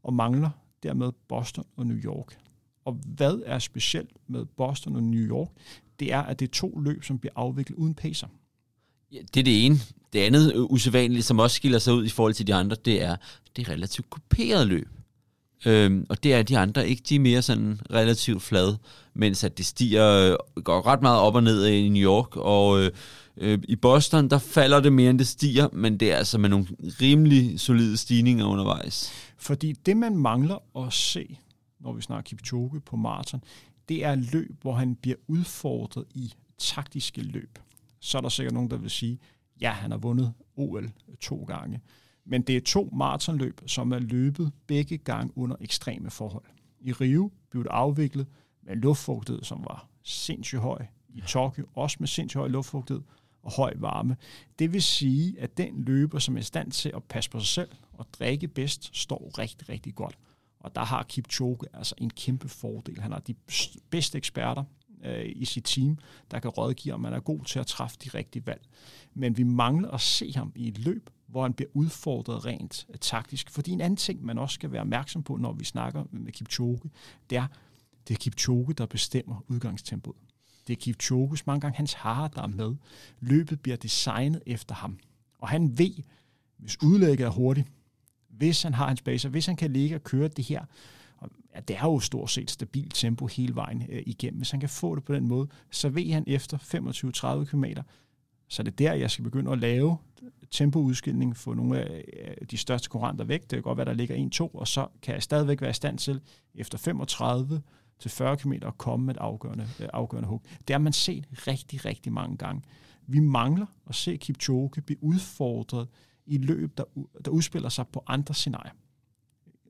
og mangler dermed Boston og New York. Og hvad er specielt med Boston og New York? Det er, at det er to løb, som bliver afviklet uden pacer. Ja, det er det ene. Det andet usædvanlige, som også skiller sig ud i forhold til de andre, det er, det er relativt kuperet løb. Øhm, og det er de andre ikke. De er mere sådan relativt flade, mens at det stiger, øh, går ret meget op og ned i New York, og øh, øh, i Boston, der falder det mere, end det stiger, men det er altså med nogle rimelig solide stigninger undervejs. Fordi det, man mangler at se, når vi snakker Kipchoge på maraton, det er løb, hvor han bliver udfordret i taktiske løb. Så er der sikkert nogen, der vil sige, ja, han har vundet OL to gange. Men det er to maratonløb, som er løbet begge gange under ekstreme forhold. I Rio blev det afviklet med luftfugtighed, som var sindssygt høj. I Tokyo også med sindssygt høj luftfugtighed og høj varme. Det vil sige, at den løber, som er i stand til at passe på sig selv og drikke bedst, står rigtig, rigtig godt. Og der har Kipchoge altså en kæmpe fordel. Han har de bedste eksperter øh, i sit team, der kan rådgive, om man er god til at træffe de rigtige valg. Men vi mangler at se ham i et løb, hvor han bliver udfordret rent øh, taktisk. Fordi en anden ting, man også skal være opmærksom på, når vi snakker med Kipchoge, det er, det er Kipchoge, der bestemmer udgangstempoet. Det er Kipchoges, mange gange hans harer, der er med. Løbet bliver designet efter ham. Og han ved, hvis udlægget er hurtigt, hvis han har en spacer, hvis han kan ligge og køre det her, og ja, det er jo stort set stabilt tempo hele vejen øh, igennem. Hvis han kan få det på den måde, så ved han efter 25-30 km, så det er der, jeg skal begynde at lave tempoudskilning få nogle af de største konkurrenter væk. Det kan godt være, der ligger 1-2, og så kan jeg stadigvæk være i stand til efter 35 til 40 km at komme med et afgørende, øh, afgørende hug. Det har man set rigtig, rigtig mange gange. Vi mangler at se Kipchoge blive udfordret i løb, der, der udspiller sig på andre scenarier.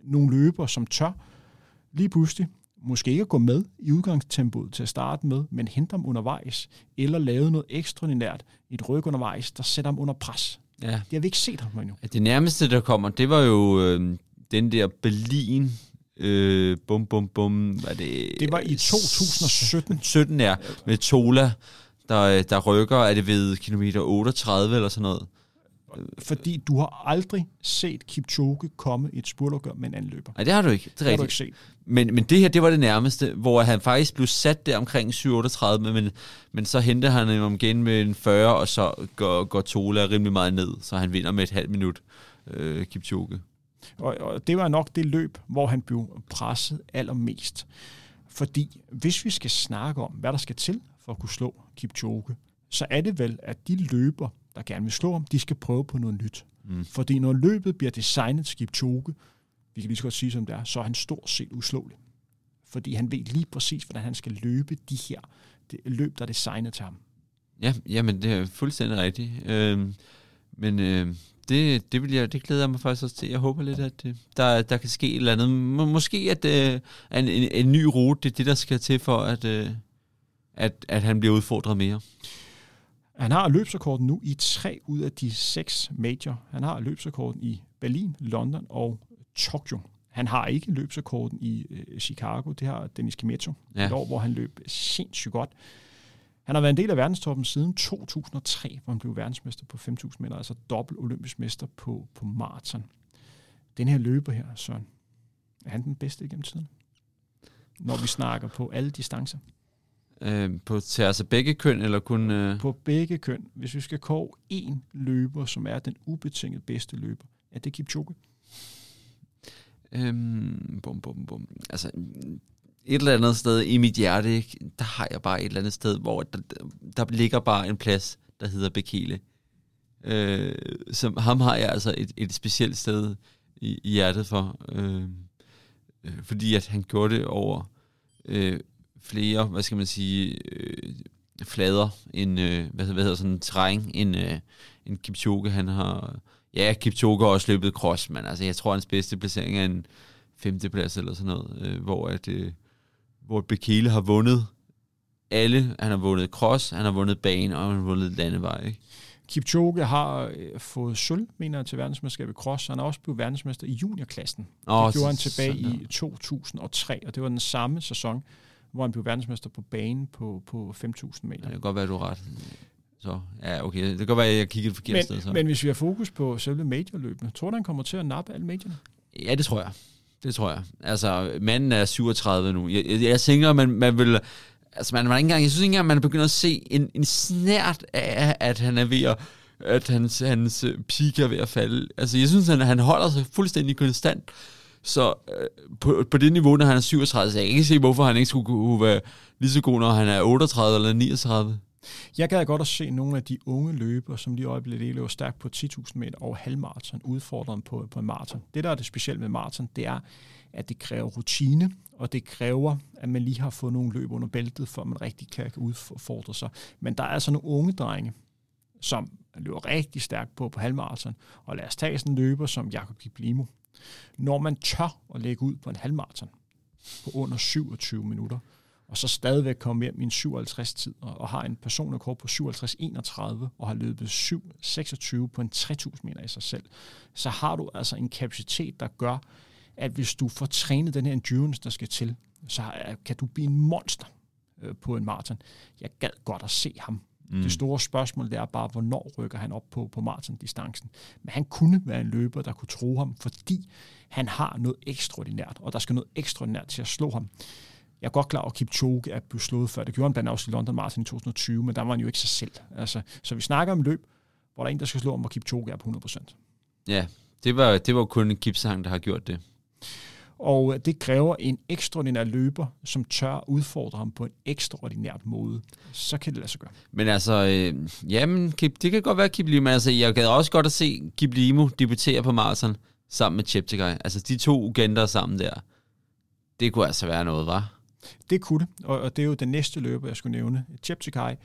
Nogle løber, som tør lige pludselig måske ikke at gå med i udgangstempoet til at starte med, men hente dem undervejs, eller lave noget ekstraordinært, et ryg undervejs, der sætter dem under pres. Ja. Det har vi ikke set ham endnu. Det nærmeste, der kommer, det var jo øh, den der Berlin Øh, bum, bum, bum. Var det, det var i 2017. 17, ja. Med Tola, der, der rykker, er det ved kilometer 38 eller sådan noget. Fordi du har aldrig set Kipchoge komme i et spurtopgør med en anden løber. Nej, det har du ikke. Det, det har du ikke set. Men, men det her, det var det nærmeste, hvor han faktisk blev sat der omkring 7-38, men, men så henter han ham igen med en 40, og så går, går Tola rimelig meget ned, så han vinder med et halvt minut, øh, Kipchoge. Og, og det var nok det løb, hvor han blev presset allermest. Fordi hvis vi skal snakke om, hvad der skal til for at kunne slå Kipchoge, så er det vel, at de løber, der gerne vil slå ham, de skal prøve på noget nyt. Mm. Fordi når løbet bliver designet til Kipchoge, vi kan lige så godt sige som det er, så er han stort set uslåelig. Fordi han ved lige præcis, hvordan han skal løbe de her det løb, der er designet til ham. Ja, jamen det er fuldstændig rigtigt. Øh, men øh, det, det, vil jeg, det glæder jeg mig faktisk også til. Jeg håber lidt, at øh, der, der kan ske et eller andet. Måske at øh, en, en, en ny rute, det er det, der skal til for, at, øh, at, at han bliver udfordret mere. Han har løbsrekorden nu i tre ud af de seks major. Han har løbsrekorden i Berlin, London og Tokyo. Han har ikke løbsrekorden i øh, Chicago. Det har Dennis Kimetto. Ja. Et år, hvor han løb sindssygt godt. Han har været en del af verdenstoppen siden 2003, hvor han blev verdensmester på 5.000 meter, altså dobbelt olympisk mester på, på maraton. Den her løber her, Søren, er han den bedste igennem tiden? Når vi snakker på alle distancer. Øh, på til altså begge køn, eller kun... Øh... På begge køn. Hvis vi skal kåre en løber, som er den ubetinget bedste løber, er det Kipchoge? Øhm, bum, bum, bum. Altså, et eller andet sted i mit hjerte, der har jeg bare et eller andet sted, hvor der, der ligger bare en plads, der hedder Bekele. Øh, som ham har jeg altså et, et specielt sted i, i hjertet for. Øh, øh, fordi at han gjorde det over øh, flere, hvad skal man sige, øh, flader, end, øh, hvad, hvad hedder sådan, terræn, end, øh, end Kipchoge, han har... Ja, Kipchoge har også løbet cross, men altså, jeg tror, hans bedste placering er en femteplads eller sådan noget, øh, hvor at, øh, hvor Bekele har vundet alle. Han har vundet cross, han har vundet bane, og han har vundet landevej. Ikke? Kipchoge har øh, fået sølv, mener jeg, til verdensmesterskabet i cross. Han har også blevet verdensmester i juniorklassen. Oh, det gjorde han tilbage sådan, i 2003, og det var den samme sæson, hvor han blev verdensmester på banen på, på 5.000 meter. Det kan godt være, du har ret. Så, ja, okay. Det kan godt være, at jeg kigger et forkert men, sted. Så. Men hvis vi har fokus på selve majorløbene, tror du, han kommer til at nappe alle majorerne? Ja, det tror jeg. Det tror jeg. Altså, manden er 37 nu. Jeg, jeg, jeg tænker, man, man vil... Altså, man, man ikke engang, jeg synes ikke engang, man begynder at se en, en snært af, at han er ved at at hans, hans øh, peak er ved at falde. Altså, jeg synes, at han holder sig fuldstændig konstant. Så øh, på, på det niveau, når han er 37, så jeg kan ikke se, hvorfor han ikke skulle kunne være lige så god, når han er 38 eller 39. Jeg gad godt at se nogle af de unge løbere, som lige øjeblikket løber stærkt på 10.000 meter og halvmarathon, udfordret på, på en maraton. Det, der er det specielle med maraton, det er, at det kræver rutine, og det kræver, at man lige har fået nogle løb under bæltet, for at man rigtig kan udfordre sig. Men der er altså nogle unge drenge, som løber rigtig stærkt på på halvmarathon, og lad os tage sådan en løber som Jakob Kiplimo. Når man tør at lægge ud på en halvmarathon på under 27 minutter, og så stadigvæk komme hjem i en 57 tid, og, og har en personrekord på 57-31, og har løbet 7-26 på en 3000 meter i sig selv, så har du altså en kapacitet, der gør, at hvis du får trænet den her endurance, der skal til, så kan du blive en monster. Øh, på en maraton. Jeg gad godt at se ham. Mm. Det store spørgsmål det er bare, hvornår rykker han op på, på maratondistancen. Men han kunne være en løber, der kunne tro ham, fordi han har noget ekstraordinært, og der skal noget ekstraordinært til at slå ham. Jeg er godt klar over, at Kipchoge er blevet slået før. Det gjorde han blandt andet også i London Marathon i 2020, men der var han jo ikke sig selv. Altså, så vi snakker om løb, hvor der er en, der skal slå ham, hvor Kipchoge er på 100%. Ja, det var, det var kun Kipsang, der har gjort det. Og det kræver en ekstraordinær løber, som tør udfordre ham på en ekstraordinært måde. Så kan det lade sig gøre. Men altså, øh, jamen, det kan godt være Kip Limo. Altså, jeg gad også godt at se Kip Limo debutere på maraton sammen med Cheptegei. Altså, de to ugenter sammen der. Det kunne altså være noget, var? Det kunne det, og, og det er jo den næste løber, jeg skulle nævne. Cheptegei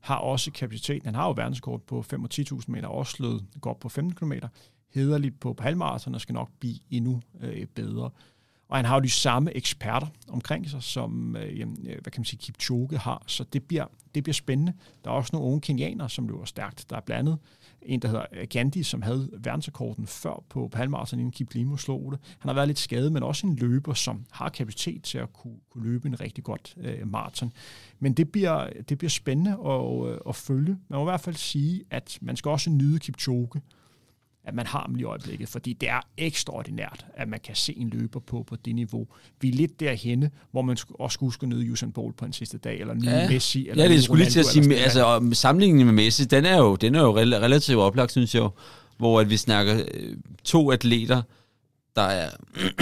har også kapacitet. Han har jo verdenskort på 5 og 10.000 meter, også slået godt på 15 km. Hederligt på halvmarathon og skal nok blive endnu øh, bedre. Og han har jo de samme eksperter omkring sig, som øh, øh, hvad kan man sige, Kipchoge har, så det bliver, det bliver spændende. Der er også nogle unge kenianere, som løber stærkt. Der er blandt andet en, der hedder øh, Gandhi, som havde verdensrekorden før på halvmarathon, inden Kip Limo slog det. Han har været lidt skadet, men også en løber, som har kapacitet til at kunne, kunne løbe en rigtig godt øh, maraton. Men det bliver, det bliver spændende at, øh, at følge. Man må i hvert fald sige, at man skal også nyde Kipchoge, at man har ham lige i øjeblikket, fordi det er ekstraordinært, at man kan se en løber på på det niveau. Vi er lidt derhenne, hvor man også skulle huske at nyde Usain Bolt på en sidste dag, eller nyde ja. Messi. Eller ja, det skulle lige til at sige, altså sammenligningen med Messi, den er jo, den er jo relativt oplagt, synes jeg hvor at vi snakker øh, to atleter, der er,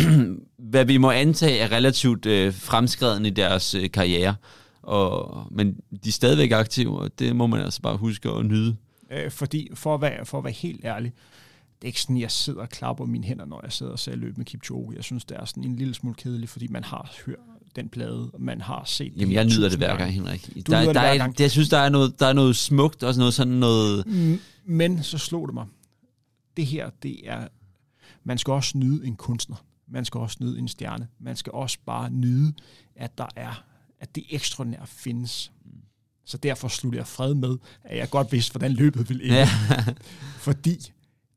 hvad vi må antage, er relativt øh, fremskreden i deres øh, karriere. Og, men de er stadigvæk aktive, og det må man altså bare huske at nyde. Øh, fordi, for at, være, for at være helt ærlig, det er ikke sådan, jeg sidder og klapper mine hænder, når jeg sidder og ser løb med Kipchoge. Jeg synes, det er sådan en lille smule kedeligt, fordi man har hørt den plade, man har set Jamen, jeg nyder det hver gang, Henrik. Du der, der, det hver gang. Er, jeg synes, der er noget, der er noget smukt, og noget sådan noget... Men så slog det mig. Det her, det er... Man skal også nyde en kunstner. Man skal også nyde en stjerne. Man skal også bare nyde, at der er at det ekstraordinære findes. Så derfor slutter jeg fred med, at jeg godt vidste, hvordan løbet ville ende. Ja. Fordi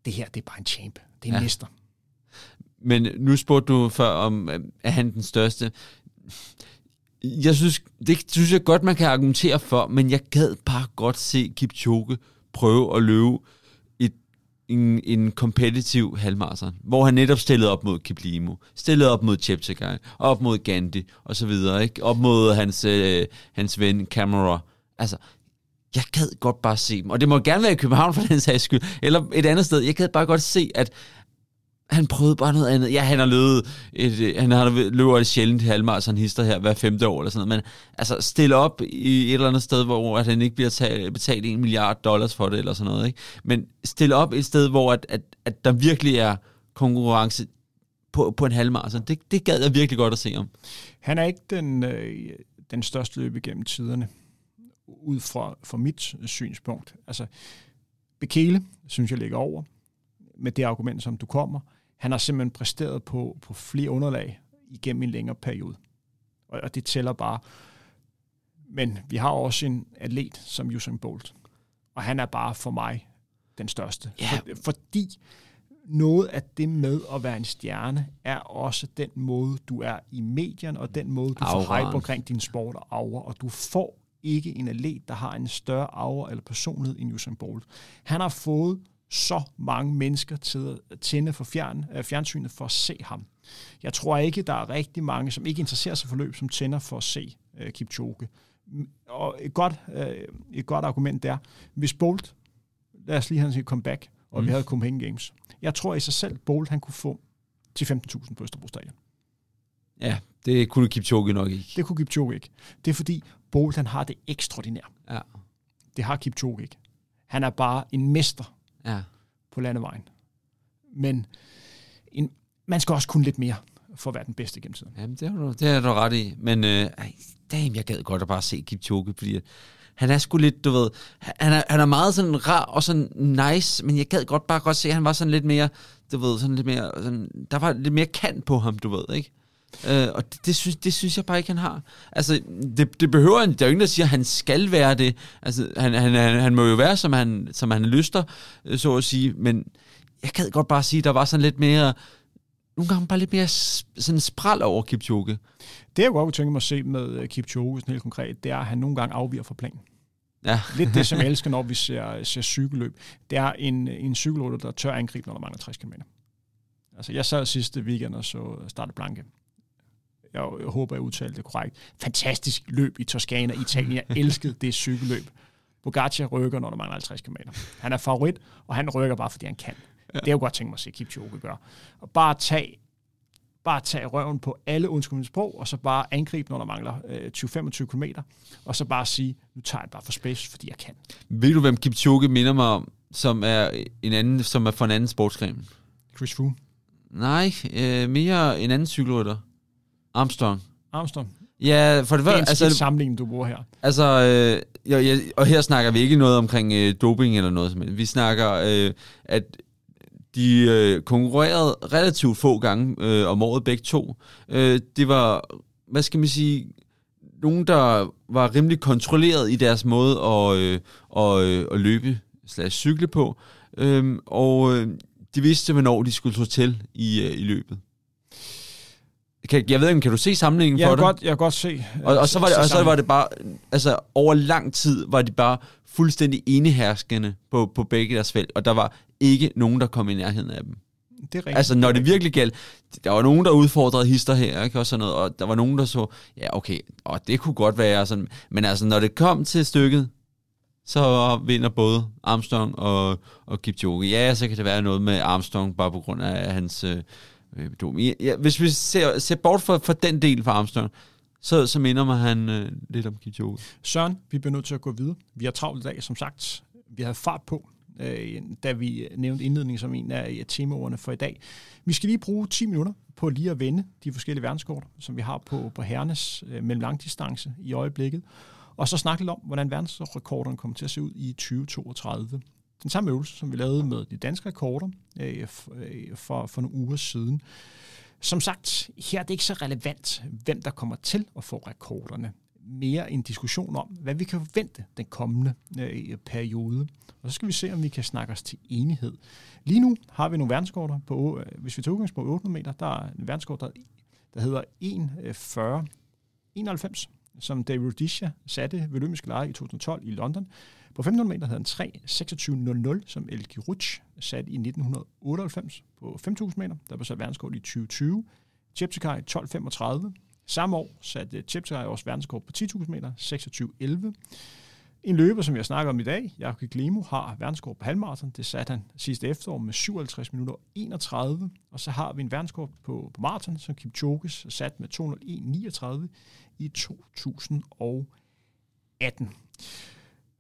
det her, det er bare en champ. Det er en ja. mester. Men nu spurgte du før om, er han den største? Jeg synes, det synes jeg godt, man kan argumentere for, men jeg gad bare godt se Kipchoge prøve at løbe et, en, en kompetitiv halvmarathon, hvor han netop stillede op mod Kiplimo, stillede op mod Cheptegei, op mod Gandhi og så videre, ikke? op mod hans, øh, hans ven Camera. Altså, jeg gad godt bare se dem. Og det må gerne være i København for den sags skyld, eller et andet sted. Jeg gad bare godt se, at han prøvede bare noget andet. Ja, han har løbet, et, øh, han har løbet et sjældent halvmarathon hister her hver femte år eller sådan noget, men altså stille op i et eller andet sted, hvor at han ikke bliver talt, betalt en milliard dollars for det eller sådan noget, ikke? Men stille op et sted, hvor at, at, at der virkelig er konkurrence på, på en halvmarathon. Det, det gad jeg virkelig godt at se om. Han er ikke den, øh, den største løb igennem tiderne ud fra, fra mit synspunkt. Altså, Bekele, synes jeg, ligger over med det argument, som du kommer. Han har simpelthen præsteret på, på flere underlag igennem en længere periode. Og, og det tæller bare. Men vi har også en atlet som Usain Bolt. Og han er bare for mig den største. Yeah. For, fordi noget af det med at være en stjerne, er også den måde, du er i medierne, og den måde, du Auran. får hype omkring din sport og aura, og du får ikke en atlet, der har en større aura eller personlighed end Usain Bolt. Han har fået så mange mennesker til at tænde for fjern, øh, fjernsynet for at se ham. Jeg tror ikke, der er rigtig mange, som ikke interesserer sig for løb, som tænder for at se uh, Kipchoge. Og et godt, uh, et godt argument er, hvis Bolt, lad os lige have en comeback, og mm. vi havde Copenhagen Games. Jeg tror i sig selv, Bolt han kunne få til 15.000 på Østerbro Stadion. Ja, det kunne Kipchoge nok ikke. Det kunne Kipchoge ikke. Det er fordi, Bolt han har det ekstraordinære. Ja. Det har Kipchoge ikke. Han er bare en mester ja. på landevejen. Men en, man skal også kunne lidt mere for at være den bedste gennem tiden. Jamen, det har du, det har du ret i. Men øh, damn, jeg gad godt at bare se Kipchoge, fordi han er sgu lidt, du ved, han er, han er meget sådan rar og sådan nice, men jeg gad godt bare godt se, at han var sådan lidt mere, du ved, sådan lidt mere, sådan, der var lidt mere kant på ham, du ved, ikke? Øh, og det, det, synes, det synes jeg bare ikke, han har. Altså, det, det behøver han. Der er jo ingen, der siger, at han skal være det. Altså, han, han, han, han må jo være, som han, som han lyster, øh, så at sige. Men jeg kan godt bare sige, at der var sådan lidt mere nogle gange bare lidt mere sådan spral over Kipchoge. Det, jeg godt kunne tænke mig at se med øh, Kipchoge, sådan helt konkret, det er, at han nogle gange afviger fra planen. Ja. Lidt det, som jeg elsker, når vi ser, ser cykelløb. Det er en, en cykelrytter, der tør angribe, når der mangler 60 km. Altså, jeg sad sidste weekend og så Starte Blanke. Jeg, jeg håber, jeg udtalte det korrekt. Fantastisk løb i Toskana, Italien. Jeg elskede det cykelløb. Pogacar rykker, når der mangler 50 km. Han er favorit, og han rykker bare, fordi han kan. Ja. Det er jo godt tænkt mig at se Kipchoge gøre. Og bare tage bare tage røven på alle undskyldende sprog, og så bare angribe, når der mangler øh, 20-25 km, og så bare sige, nu tager jeg bare for space, fordi jeg kan. Ved du, hvem Kipchoge minder mig om, som er en anden, som er fra en anden sportsgren? Chris Froome. Nej, øh, mere en anden cykelrytter. Armstrong. Armstrong. Ja, for det Det er var, en altså, sammenligning, du bruger her. altså øh, ja, ja, og her snakker vi ikke noget omkring øh, doping eller noget, men vi snakker, øh, at de øh, konkurrerede relativt få gange øh, om året begge to. Øh, det var, hvad skal man sige, nogen, der var rimelig kontrolleret i deres måde at, øh, og, øh, at løbe slash cykle på, øh, og øh, de vidste, hvornår de skulle slå til i, øh, i løbet. Kan, jeg ved ikke, kan du se sammenhængen Jeg for kan, dig? godt, jeg kan godt se. Og, og, så var det, og så var det bare, altså over lang tid var de bare fuldstændig eneherskende på, på begge deres felt, og der var ikke nogen, der kom i nærheden af dem. Det er rigtigt. Altså når det virkelig galt, der var nogen, der udfordrede hister her, ikke? Og, sådan noget, og der var nogen, der så, ja okay, og det kunne godt være sådan, men altså når det kom til stykket, så vinder både Armstrong og, og Kipchoge. Ja, så kan det være noget med Armstrong, bare på grund af hans øh, øh, dom. Ja, ja, hvis vi ser, ser bort fra, fra den del fra Armstrong, så, så minder mig han øh, lidt om Kipchoge. Søren, vi bliver nødt til at gå videre. Vi har travlt i dag, som sagt. Vi har fart på, øh, da vi nævnte indledningen som en af øh, temaordene for i dag. Vi skal lige bruge 10 minutter på lige at vende de forskellige verdenskort, som vi har på, på herrenes øh, mellemlangdistance i øjeblikket. Og så snakke lidt om, hvordan verdensrekorderne kommer til at se ud i 2032. Den samme øvelse, som vi lavede med de danske rekorder øh, øh, for, for nogle uger siden. Som sagt, her er det ikke så relevant, hvem der kommer til at få rekorderne. Mere en diskussion om, hvad vi kan forvente den kommende øh, periode. Og så skal vi se, om vi kan snakke os til enighed. Lige nu har vi nogle verdenskorter på, øh, hvis vi tager udgangspunkt på 800 meter, der er en verdenskort, der, der hedder 1,40 91, øh, som David Rudisha satte ved olympiske lege i 2012 i London. På 1500 meter havde han 3.26.00, som El Rutsch satte i 1998 på 5.000 meter. Der blev sat verdenskort i 2020. Cheptegei 12.35. Samme år satte Cheptegei også verdenskort på 10.000 meter, 26.11. En løber, som jeg snakker om i dag, Jakob Glemo, har verdenskort på halvmarathon. Det satte han sidste efterår med 57 minutter 31. Og så har vi en verdenskort på, på maraton, som Kipchoge sat med 201.39 i 2018.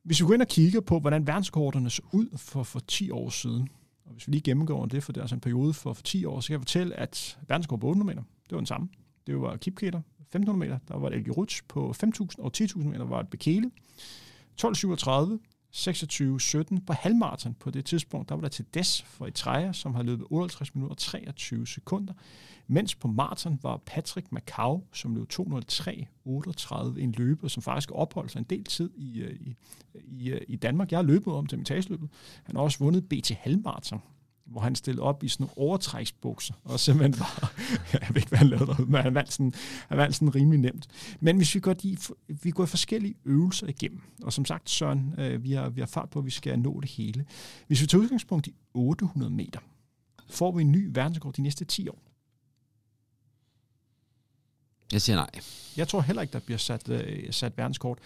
Hvis vi går ind og kigger på, hvordan verdenskorterne så ud for, for 10 år siden, og hvis vi lige gennemgår det, for det er altså en periode for, for 10 år, så kan jeg fortælle, at verdenskort på 800 meter, det var den samme. Det var Kipketer, 1500 meter, der var et Elge Rutsch på 5.000, og 10.000 meter var det Bekele. 12.37, 26.17 på halvmarathon på det tidspunkt, der var der til Des for Eritrea, som har løbet 58 minutter og 23 sekunder. Mens på maraton var Patrick Macau, som løb 203.38, en løber, som faktisk opholdt sig en del tid i, øh, i, øh, i, øh, i Danmark. Jeg har løbet om til mitageløbet. Han har også vundet BT Halvmarathon, hvor han stillede op i sådan nogle overtræksbukser, og simpelthen var, jeg ved ikke, hvad han lavede derude, men han vandt sådan, han vandt sådan rimelig nemt. Men hvis vi går, de, vi går forskellige øvelser igennem, og som sagt, Søren, øh, vi, har, vi har fart på, at vi skal nå det hele. Hvis vi tager udgangspunkt i 800 meter, får vi en ny verdensrekord de næste 10 år. Jeg siger nej. Jeg tror heller ikke, der bliver sat, øh, sat verdenskort.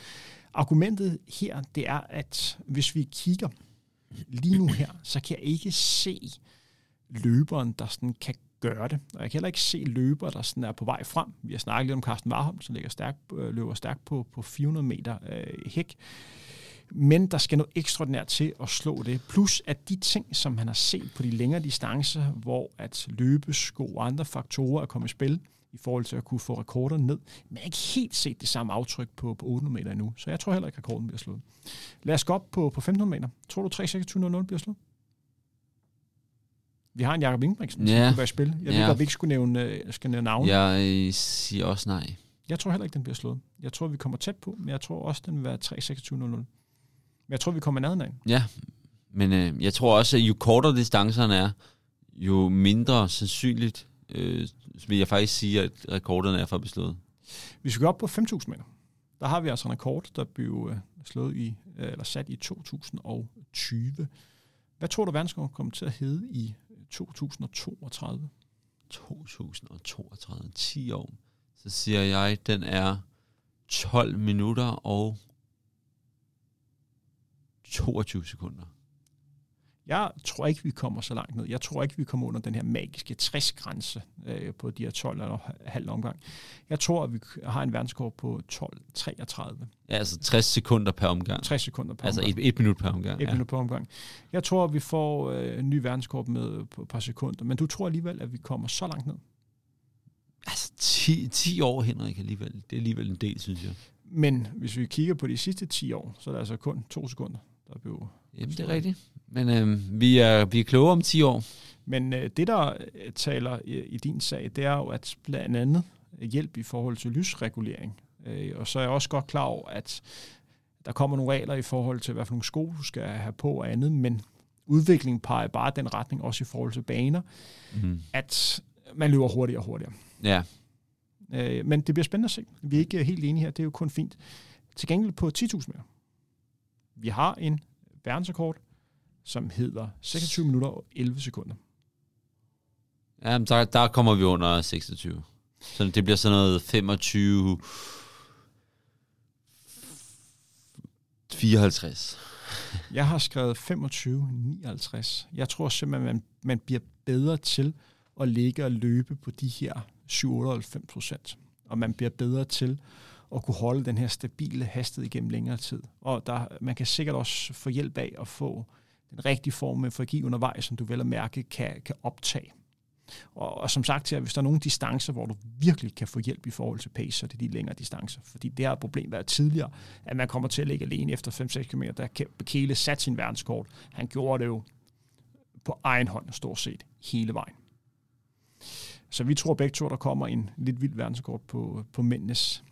Argumentet her, det er, at hvis vi kigger lige nu her, så kan jeg ikke se løberen, der sådan kan gøre det. Og jeg kan heller ikke se løber, der sådan er på vej frem. Vi har snakket lidt om Carsten Warholm, som ligger stærk, øh, løber stærkt på, på 400 meter øh, hæk. Men der skal noget ekstraordinært til at slå det. Plus at de ting, som han har set på de længere distancer, hvor at løbesko og andre faktorer er kommet i spil, i forhold til at kunne få rekorderne ned. Men jeg har ikke helt set det samme aftryk på, på 800 meter endnu, så jeg tror heller ikke, at rekorden bliver slået. Lad os gå op på, på 1500 meter. Tror du 3.26.00 bliver slået? Vi har en Jakob Ingebrigtsen, Ja. som kunne være i spil. Jeg ved Ja. godt, at vi ikke skulle nævne, øh, skal nævne navne. Jeg øh, siger også nej. Jeg tror heller ikke, den bliver slået. Jeg tror, vi kommer tæt på, men jeg tror også, den vil være 3.26.00. Men jeg tror, vi kommer nærheden af. Ja, men øh, jeg tror også, at jo kortere distancerne er, jo mindre sandsynligt øh, vil jeg faktisk sige, at rekorderne er for beslået. Vi skal op på 5.000 meter. Der har vi altså en rekord, der blev øh, slået i, øh, eller sat i 2020. Hvad tror du, verdensrekorden kommer til at hedde i 2032? 2032, 10 år. Så siger jeg, den er 12 minutter og 22 sekunder. Jeg tror ikke, vi kommer så langt ned. Jeg tror ikke, vi kommer under den her magiske 60-grænse øh, på de her 12 eller halv omgang. Jeg tror, at vi har en verdenskort på 12.33. Ja, altså 60 sekunder per omgang. 60 sekunder per altså omgang. Altså et, et minut per omgang. Et ja. minut per omgang. Jeg tror, at vi får øh, en ny verdenskort med på et par sekunder. Men du tror alligevel, at vi kommer så langt ned? Altså 10, 10 år, Henrik, alligevel. Det er alligevel en del, synes jeg. Men hvis vi kigger på de sidste 10 år, så er det altså kun to sekunder, der blev... Jamen, det er rigtigt. Men øh, vi, er, vi er klogere om 10 år. Men øh, det, der øh, taler i, i din sag, det er jo, at blandt andet hjælp i forhold til lysregulering. Øh, og så er jeg også godt klar over, at der kommer nogle regler i forhold til, hvad for nogle sko du skal have på og andet, men udviklingen peger bare den retning, også i forhold til baner, mm. at man løber hurtigere og hurtigere. Ja. Øh, men det bliver spændende at se. Vi er ikke helt enige her, det er jo kun fint. Til gengæld på 10.000 meter. Vi har en verdensrekord, som hedder 26 minutter og 11 sekunder. Ja, der, der kommer vi under 26. Så det bliver sådan noget 25... 54. Jeg har skrevet 25-59. Jeg tror simpelthen, man, man bliver bedre til at ligge og løbe på de her 7-98 procent. Og man bliver bedre til at kunne holde den her stabile hastighed igennem længere tid. Og der, man kan sikkert også få hjælp af at få den rigtige form med forgi undervejs, som du vel at mærke kan, kan optage. Og, og som sagt her, hvis der er nogle distancer, hvor du virkelig kan få hjælp i forhold til pace, så det er de længere distancer. Fordi det har et problem været tidligere, at man kommer til at ligge alene efter 5-6 km, der Bekele sat sin verdenskort. Han gjorde det jo på egen hånd stort set hele vejen. Så vi tror begge to, der kommer en lidt vild verdenskort på, på mændenes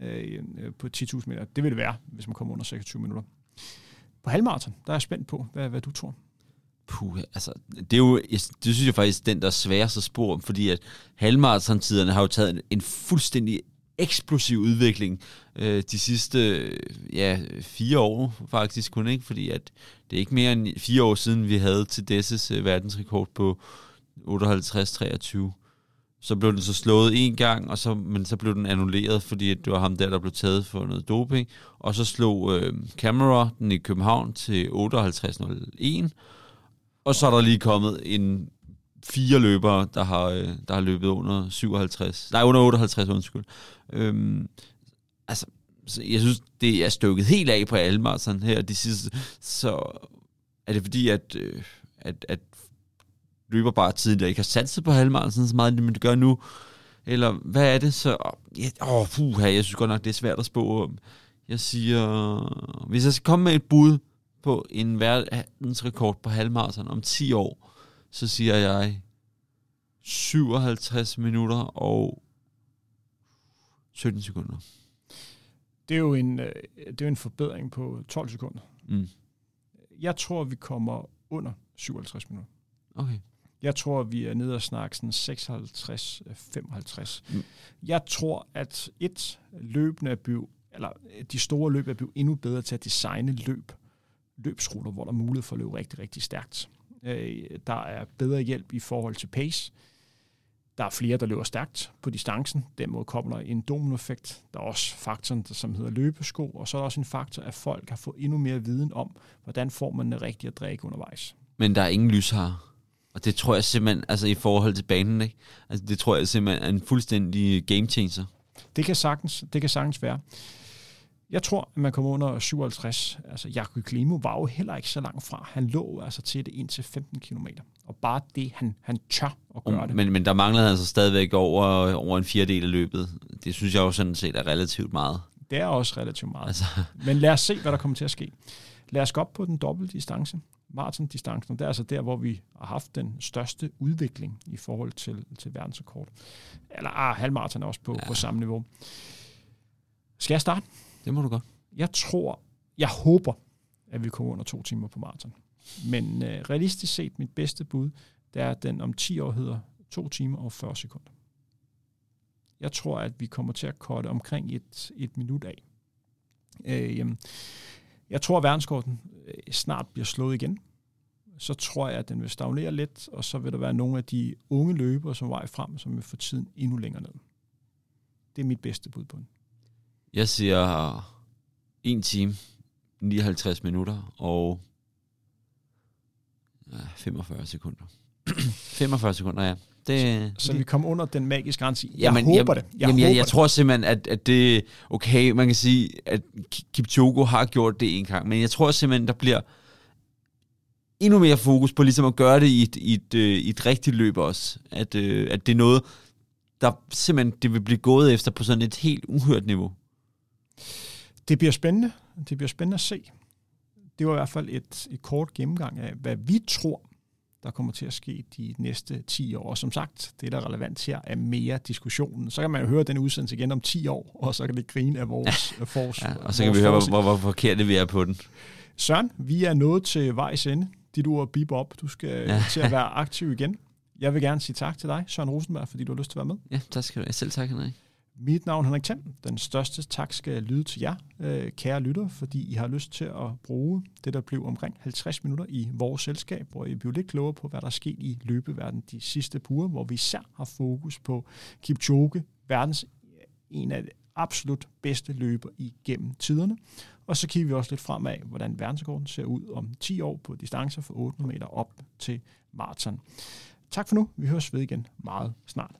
øh, på 10.000 meter. Det vil det være, hvis man kommer under 26 minutter. På halvmarathon, der er jeg spændt på, hvad, hvad du tror. Puh, altså, det er jo, det synes jeg faktisk, den der sværeste spor, fordi at halvmaratontiderne har jo taget en, en fuldstændig eksplosiv udvikling øh, de sidste ja, fire år faktisk kun, ikke? Fordi at det er ikke mere end fire år siden, vi havde til Desses øh, verdensrekord på 58-23 så blev den så slået en gang, og så, men så blev den annulleret, fordi det var ham der, der blev taget for noget doping. Og så slog øh, Camera den i København til 58.01. Og så er der lige kommet en fire løbere, der har, øh, der har løbet under 57. Nej, under 58, undskyld. Øhm, altså, så jeg synes, det er stukket helt af på alle sådan her de sidste. Så er det fordi, at, øh, at, at løber bare tiden, der ikke har satset på halvmarathon så meget, men det gør nu. Eller hvad er det så? Ja, åh, puh, jeg synes godt nok, det er svært at spå. Jeg siger, hvis jeg skal komme med et bud på en verdensrekord på halvmarathon om 10 år, så siger jeg 57 minutter og 17 sekunder. Det er jo en, øh, det er jo en forbedring på 12 sekunder. Mm. Jeg tror, vi kommer under 57 minutter. Okay. Jeg tror, vi er nede og snakke sådan 56-55. Mm. Jeg tror, at et løbende er blevet, eller de store løb er blevet endnu bedre til at designe løb, løbsruter, hvor der er mulighed for at løbe rigtig, rigtig stærkt. Øh, der er bedre hjælp i forhold til pace. Der er flere, der løber stærkt på distancen. Dermed kommer der en dominoeffekt. Der er også faktoren, som hedder løbesko, og så er der også en faktor, at folk har fået endnu mere viden om, hvordan får man det rigtige at drikke undervejs. Men der er ingen lys her. Og det tror jeg simpelthen, altså i forhold til banen, ikke? Altså det tror jeg simpelthen er en fuldstændig game changer. Det kan sagtens, det kan sagtens være. Jeg tror, at man kommer under 57. Altså, Jakob Klimo var jo heller ikke så langt fra. Han lå altså til det ind til 15 km. Og bare det, han, han tør at gøre um, det. Men, men der manglede han så stadigvæk over, over en fjerdedel af løbet. Det synes jeg jo sådan set er relativt meget. Det er også relativt meget. Altså. Men lad os se, hvad der kommer til at ske. Lad os gå op på den dobbelte distance maratondistancen, det er altså der, hvor vi har haft den største udvikling i forhold til, til verdensrekord. Eller ah, halvmaraton er også på, ja. på samme niveau. Skal jeg starte? Det må du godt. Jeg tror, jeg håber, at vi kommer under to timer på maraton. Men øh, realistisk set, mit bedste bud, det er, at den om 10 år hedder 2 timer og 40 sekunder. Jeg tror, at vi kommer til at korte omkring et, et minut af. Øh, jeg tror, at verdenskorten øh, snart bliver slået igen. Så tror jeg, at den vil stagnere lidt, og så vil der være nogle af de unge løbere, som vej frem, som vil få tiden endnu længere ned. Det er mit bedste bud på den. Jeg siger 1 time, 59 minutter og 45 sekunder. 45 sekunder, ja. Det, så, så vi kommer under den magiske grænse. Jeg jamen, håber jeg, det. Jeg, jamen, håber jeg, jeg det. tror simpelthen, at, at det okay. Man kan sige, at Kipchoge har gjort det en gang, men jeg tror simpelthen, der bliver endnu mere fokus på ligesom at gøre det i et, i et, øh, i et rigtigt løb også. At, øh, at det er noget, der simpelthen det vil blive gået efter på sådan et helt uhørt niveau. Det bliver spændende. Det bliver spændende at se. Det var i hvert fald et, et kort gennemgang af, hvad vi tror, der kommer til at ske de næste 10 år. Og som sagt, det der er relevant her er mere diskussionen. Så kan man jo høre den udsendelse igen om 10 år, og så kan det grine af vores ja. fors. Ja, og så kan vi høre, hvor, hvor, hvor forkert vi er på den. Søren, vi er nået til vejs ende. Dit ord bip op. Du skal ja. til at være aktiv igen. Jeg vil gerne sige tak til dig, Søren Rosenberg, fordi du har lyst til at være med. Ja, tak skal du have. Selv tak, Henrik. Mit navn er Henrik Thiem. Den største tak skal lyde til jer, øh, kære lytter, fordi I har lyst til at bruge det, der blev omkring 50 minutter i vores selskab, hvor I bliver lidt klogere på, hvad der er sket i løbeverdenen de sidste uger, hvor vi især har fokus på Kipchoge, verdens øh, en af de absolut bedste løber igennem tiderne. Og så kigger vi også lidt fremad, hvordan verdensrekorden ser ud om 10 år på distancer fra 800 meter op til maraton. Tak for nu. Vi høres ved igen meget snart.